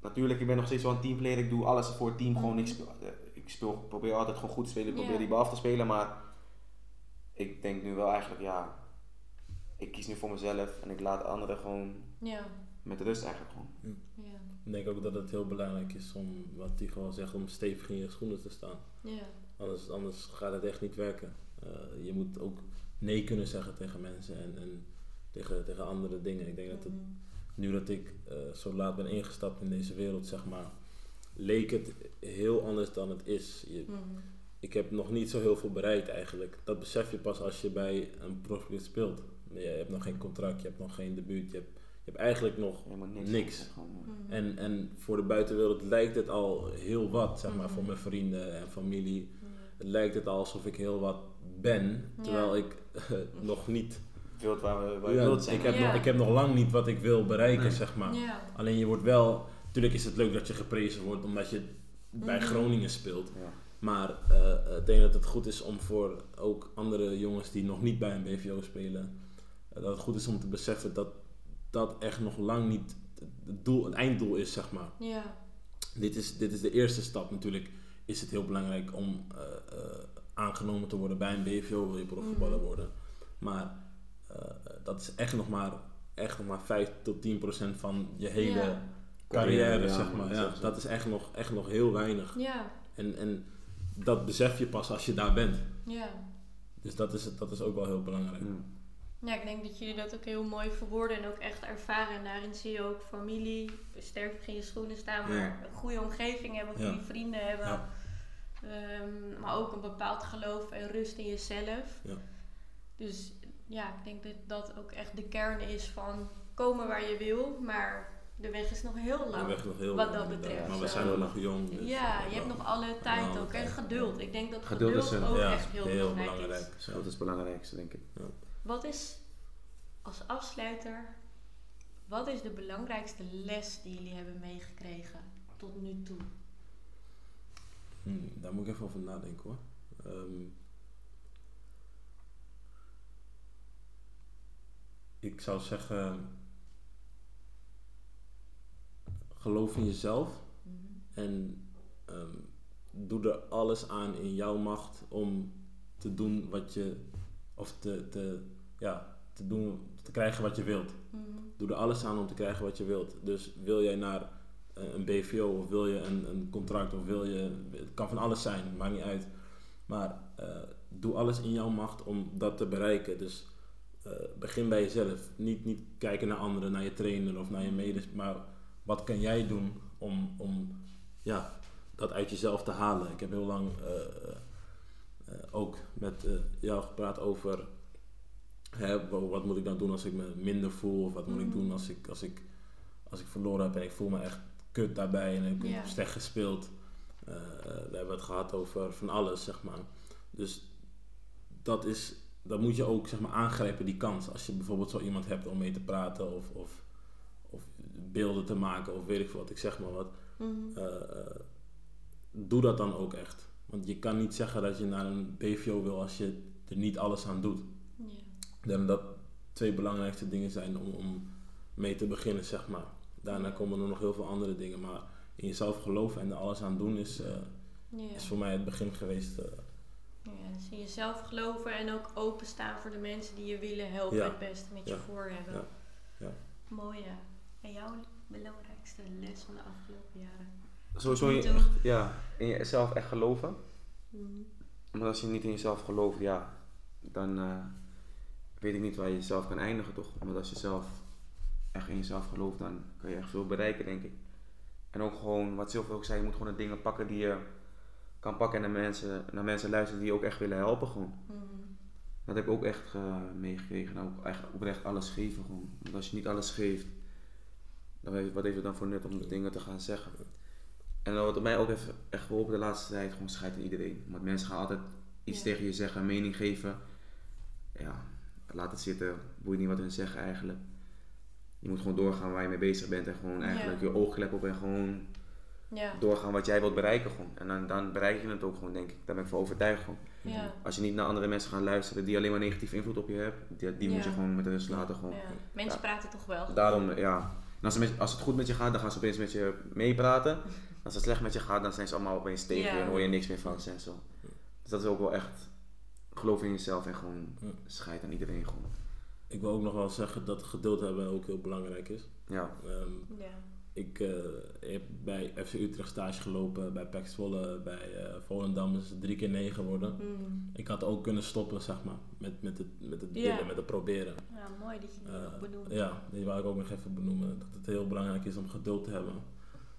Natuurlijk, ik ben nog steeds wel een teamplayer. Ik doe alles voor het team. Gewoon, ik, speel, eh, ik speel, probeer altijd gewoon goed te spelen. Ik probeer die bal af te spelen. Maar ik denk nu wel eigenlijk, ja, ik kies nu voor mezelf. En ik laat anderen gewoon Ja, met rust eigenlijk gewoon. ja, Ik denk ook dat het heel belangrijk is om, wat hij gewoon zegt, om stevig in je schoenen te staan. ja. Anders, anders gaat het echt niet werken. Eh, je moet ook nee kunnen zeggen tegen mensen en, en tegen, tegen andere dingen. Ik denk dat het, Mhm. nu dat ik eh, zo laat ben ingestapt in deze wereld, zeg maar, leek het heel anders dan het is. Je, Mhm. Ik heb nog niet zo heel veel bereikt eigenlijk. Dat besef je pas als je bij een profclub speelt. Je hebt nog geen contract, je hebt nog geen debuut, je hebt, je hebt eigenlijk nog niks. Mhm. En, en voor de buitenwereld lijkt het al heel wat, zeg maar, voor mijn vrienden en familie. Het lijkt het al alsof ik heel wat ben, terwijl ik nog niet... wilt waar we waar je Ja, wilt zijn. ik, heb nog, ik heb nog lang niet wat ik wil bereiken, Nee. zeg maar. Alleen je wordt wel... Natuurlijk is het leuk dat je geprezen wordt, omdat je bij Mhm. Groningen speelt. Ja. Maar eh, eh, ik denk dat het goed is om voor ook andere jongens die nog niet bij een BVO spelen, eh, dat het goed is om te beseffen dat dat echt nog lang niet het, doel, het einddoel is, zeg maar. Ja. Dit is, dit is de eerste stap natuurlijk. Is het heel belangrijk om eh, eh, aangenomen te worden bij een BVO, wil je profvoetballer Mhm. worden. Maar eh, dat is echt nog maar, echt nog maar 5 tot 10 procent van je hele Ja. carrière, ja, zeg maar. dat Ja, is dat is echt nog, echt nog heel weinig. Ja. En, en dat besef je pas als je daar bent. Ja. Dus dat is, het- dat is ook wel heel belangrijk. Mm. Ja, ik denk dat jullie dat ook heel mooi verwoorden en ook echt ervaren. En daarin zie je ook familie, sterk in je schoenen staan, maar Ja. een goede omgeving hebben, Ja. goede vrienden hebben. Ja. Ehm, maar ook een bepaald geloof en rust in jezelf. Ja. Dus ja, ik denk dat dat ook echt de kern is van komen waar je wil, maar de weg is nog heel De lang. weg nog heel Wat lang, dat betreft, Maar we zijn nog jong. dus ja, je hebt nog alle tijd ook en geduld. Ik denk dat Geduld geduld, is een- ook ja, echt heel, heel belangrijk, belangrijk. is. Dat is het belangrijkste, denk ik. Wat is als afsluiter, wat is de belangrijkste les die jullie hebben meegekregen tot nu toe? Hmm, daar moet ik even over nadenken hoor. Ehm, ik zou zeggen, geloof in jezelf en ehm, doe er alles aan in jouw macht om te doen wat je, of te, te, ja, te doen, te krijgen wat je wilt. Mhm. Doe er alles aan om te krijgen wat je wilt. Dus wil jij naar eh, een BVO of wil je een, een contract of wil je... Het kan van alles zijn, maakt niet uit. Maar eh, doe alles in jouw macht om dat te bereiken. Dus eh, begin bij jezelf. Niet, niet kijken naar anderen, naar je trainer of naar je medes. Maar wat kan jij doen om, om ja, dat uit jezelf te halen? Ik heb heel lang eh, eh, ook met eh, jou gepraat over... Hè, wa- wat moet ik dan doen als ik me minder voel? Of wat moet ik Mhm. doen als ik, als, ik, als ik verloren heb en ik voel me echt kut daarbij en ik heb Ja. slecht gespeeld? Daar hebben we het gehad over van alles, zeg maar. Dus dat is, dat moet je ook zeg maar, aangrijpen, die kans. Als je bijvoorbeeld zo iemand hebt om mee te praten of, of beelden te maken of weet ik veel wat, ik zeg maar wat. Mhm. Eh, eh, doe dat dan ook echt. Want je kan niet zeggen dat je naar een BVO wil als je er niet alles aan doet. Ja. Ik denk dat twee belangrijkste dingen zijn om, om mee te beginnen, zeg maar. Daarna komen er nog heel veel andere dingen, maar in jezelf geloven en er alles aan doen is, eh, Ja. is voor mij het begin geweest. Ja, dus in jezelf geloven en ook openstaan voor de mensen die je willen helpen Ja. het beste met je voor hebben. Ja. Ja. Mooi ja. En jouw belangrijkste les van de afgelopen jaren? Sowieso in je, echt, ja, in jezelf echt geloven. Mhm. Maar als je niet in jezelf gelooft, ja, dan eh, weet ik niet waar je jezelf kan eindigen, toch? Maar als je zelf echt in jezelf gelooft, dan kan je echt veel bereiken, denk ik. En ook gewoon, wat Sylvie ook zei, je moet gewoon de dingen pakken die je kan pakken en naar mensen, naar mensen luisteren die je ook echt willen helpen, gewoon. Mhm. Dat heb ik ook echt eh, meegekregen. Nou, ook echt oprecht alles geven gewoon. Want als je niet alles geeft, dan wat heeft het dan voor nut om dingen te gaan zeggen? En wat mij ook heeft echt geholpen de laatste tijd, gewoon scheid aan iedereen. Want mensen gaan altijd iets Ja. tegen je zeggen, een mening geven. Ja, laat het zitten. Boeit niet wat hun zeggen eigenlijk. Je moet gewoon doorgaan waar je mee bezig bent en gewoon eigenlijk je oogklep op en gewoon Ja. doorgaan wat jij wilt bereiken gewoon. En dan, dan bereik je het ook gewoon, denk ik. Daar ben ik voor overtuigd gewoon. Ja. Als je niet naar andere mensen gaat luisteren die alleen maar negatief invloed op je hebben, die, die moet je gewoon met rust laten. Gewoon. Ja. Mensen praten toch wel. Daarom, ja. En als, met- als het goed met je gaat, dan gaan ze opeens met je meepraten. Als het slecht met je gaat, dan zijn ze allemaal opeens tegen je Ja. en hoor je niks meer van ze en zo. Dus dat is ook wel echt geloof in jezelf en gewoon scheid aan iedereen gewoon. Ik wil ook nog wel zeggen dat geduld hebben ook heel belangrijk is. Ja, Ehm, Ja. Ik eh, heb bij FC Utrecht stage gelopen, bij PEC Zwolle, bij eh Volendam is het drie keer nee geworden. Mhm. Ik had ook kunnen stoppen, zeg maar, met, met het, met het willen, met het proberen. ja, mooi dat je die Eh, benoemt. ja, die wou ik ook nog even benoemen. Dat het heel belangrijk is om geduld te hebben.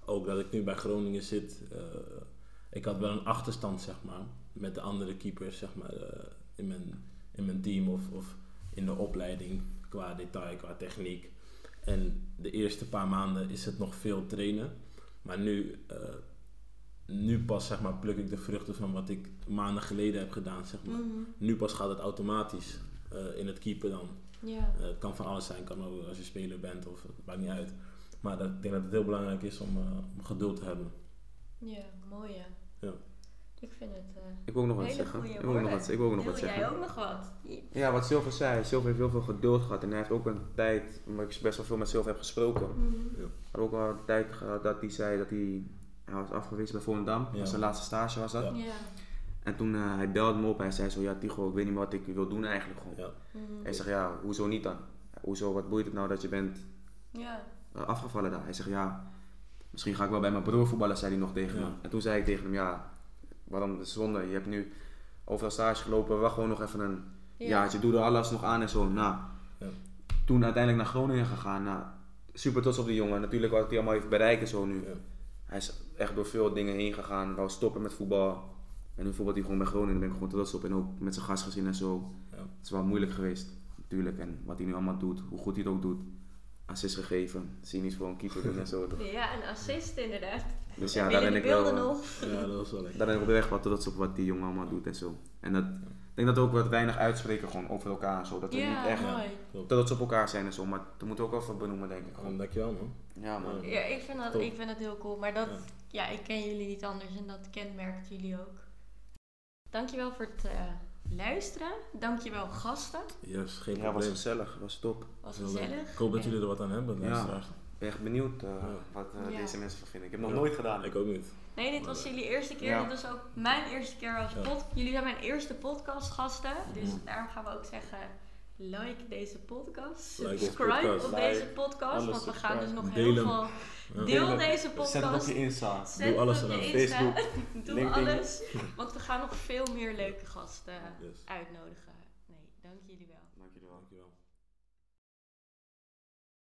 Ook dat ik nu bij Groningen zit. ik had wel een achterstand, zeg maar. met de andere keepers zeg maar, in, mijn, in mijn team of, of in de opleiding qua detail, qua techniek. En de eerste paar maanden is het nog veel trainen. Maar nu, eh, nu pas zeg maar, pluk ik de vruchten van wat ik maanden geleden heb gedaan. Zeg maar. Mhm. Nu pas gaat het automatisch eh, in het keeper dan. Ja. Eh, het kan van alles zijn, kan ook als je speler bent of het maakt niet uit. Maar dat, ik denk dat het heel belangrijk is om, om geduld te hebben. Ja, mooi hè. Ja. Ik vind het eh Ik wil ook nog wat hele zeggen. goede Ik wil ook nog wat, ik wil ook nog Wil wat jij zeggen. ook nog wat? Ja, wat Silver zei. Silver heeft heel veel geduld gehad. En hij heeft ook een tijd, omdat ik best wel veel met Silver heb gesproken. Mhm. Hij had ook wel een tijd gehad dat hij zei dat hij, hij was afgewezen bij Volendam. Ja. Dat zijn laatste stage was dat. Ja. Ja. En toen eh, hij belde me op. Hij zei zo, ja Tigo, ik weet niet meer wat ik wil doen eigenlijk gewoon. Ja. Mhm. Hij zegt, ja, hoezo niet dan? Hoezo, wat boeit het nou dat je bent Ja. eh, afgevallen daar? Hij zegt, ja, misschien ga ik wel bij mijn broer voetballen, zei hij nog tegen Ja. me. En toen zei ik tegen hem, ja, waarom de zonde? Je hebt nu overal stage gelopen, wacht gewoon nog even een Ja. ja, je doet er alles nog aan en zo. Nou, Ja. toen uiteindelijk naar Groningen gegaan. Nou, super trots op die jongen. Natuurlijk wat hij allemaal heeft bereikt en zo nu. Ja. Hij is echt door veel dingen heen gegaan. Wou stoppen met voetbal. En nu voetbalt hij gewoon bij Groningen. Daar ben ik gewoon trots op. En ook met zijn gastgezin en zo. Ja. Het is wel moeilijk geweest, natuurlijk. En wat hij nu allemaal doet, hoe goed hij het ook doet. Assist gegeven. Zie je niet voor een keeper doen en zo. toch? Ja, een assist inderdaad. Dus Ja, daar ben ik wel... eh, nog. ja, dat was wel lekker. Daar ben ik oprecht wel trots op wat die jongen allemaal doet en zo. En dat, ik denk dat we ook wat weinig uitspreken gewoon over elkaar en zo. Dat we Ja, niet echt mooi. Trots op elkaar zijn en zo. Maar dat moeten we ook wel even benoemen, denk ik. Gewoon. dankjewel man. Ja, man. Ja. Ik vind, dat, Top. ik vind dat heel cool. Maar dat, Ja. ja. ik ken jullie niet anders en dat kenmerkt jullie ook. Dankjewel voor het eh, luisteren. Dankjewel gasten. Yes, geen Ja, was probleem. gezellig. Was top. Was Heel leuk. gezellig. Ik hoop dat jullie er wat aan hebben. Ja. Ben echt benieuwd eh, Ja. wat eh, Ja. deze mensen van vinden. Ik heb nog Ja. nooit gedaan. Ik ook niet. Nee, dit was jullie eerste keer. Ja. Dit was ook mijn eerste keer als Ja. pod. Jullie zijn mijn eerste podcastgasten. Dus daarom gaan we ook zeggen: like deze podcast. Like Subscribe podcast. op Like, deze podcast. Want we gaan dus nog heel veel. Deel Deel deze podcast. Zet het op je Insta. Zet Doe alles op je. Insta. Facebook, Doe LinkedIn. alles. Want we gaan nog veel meer leuke gasten Yes. uitnodigen.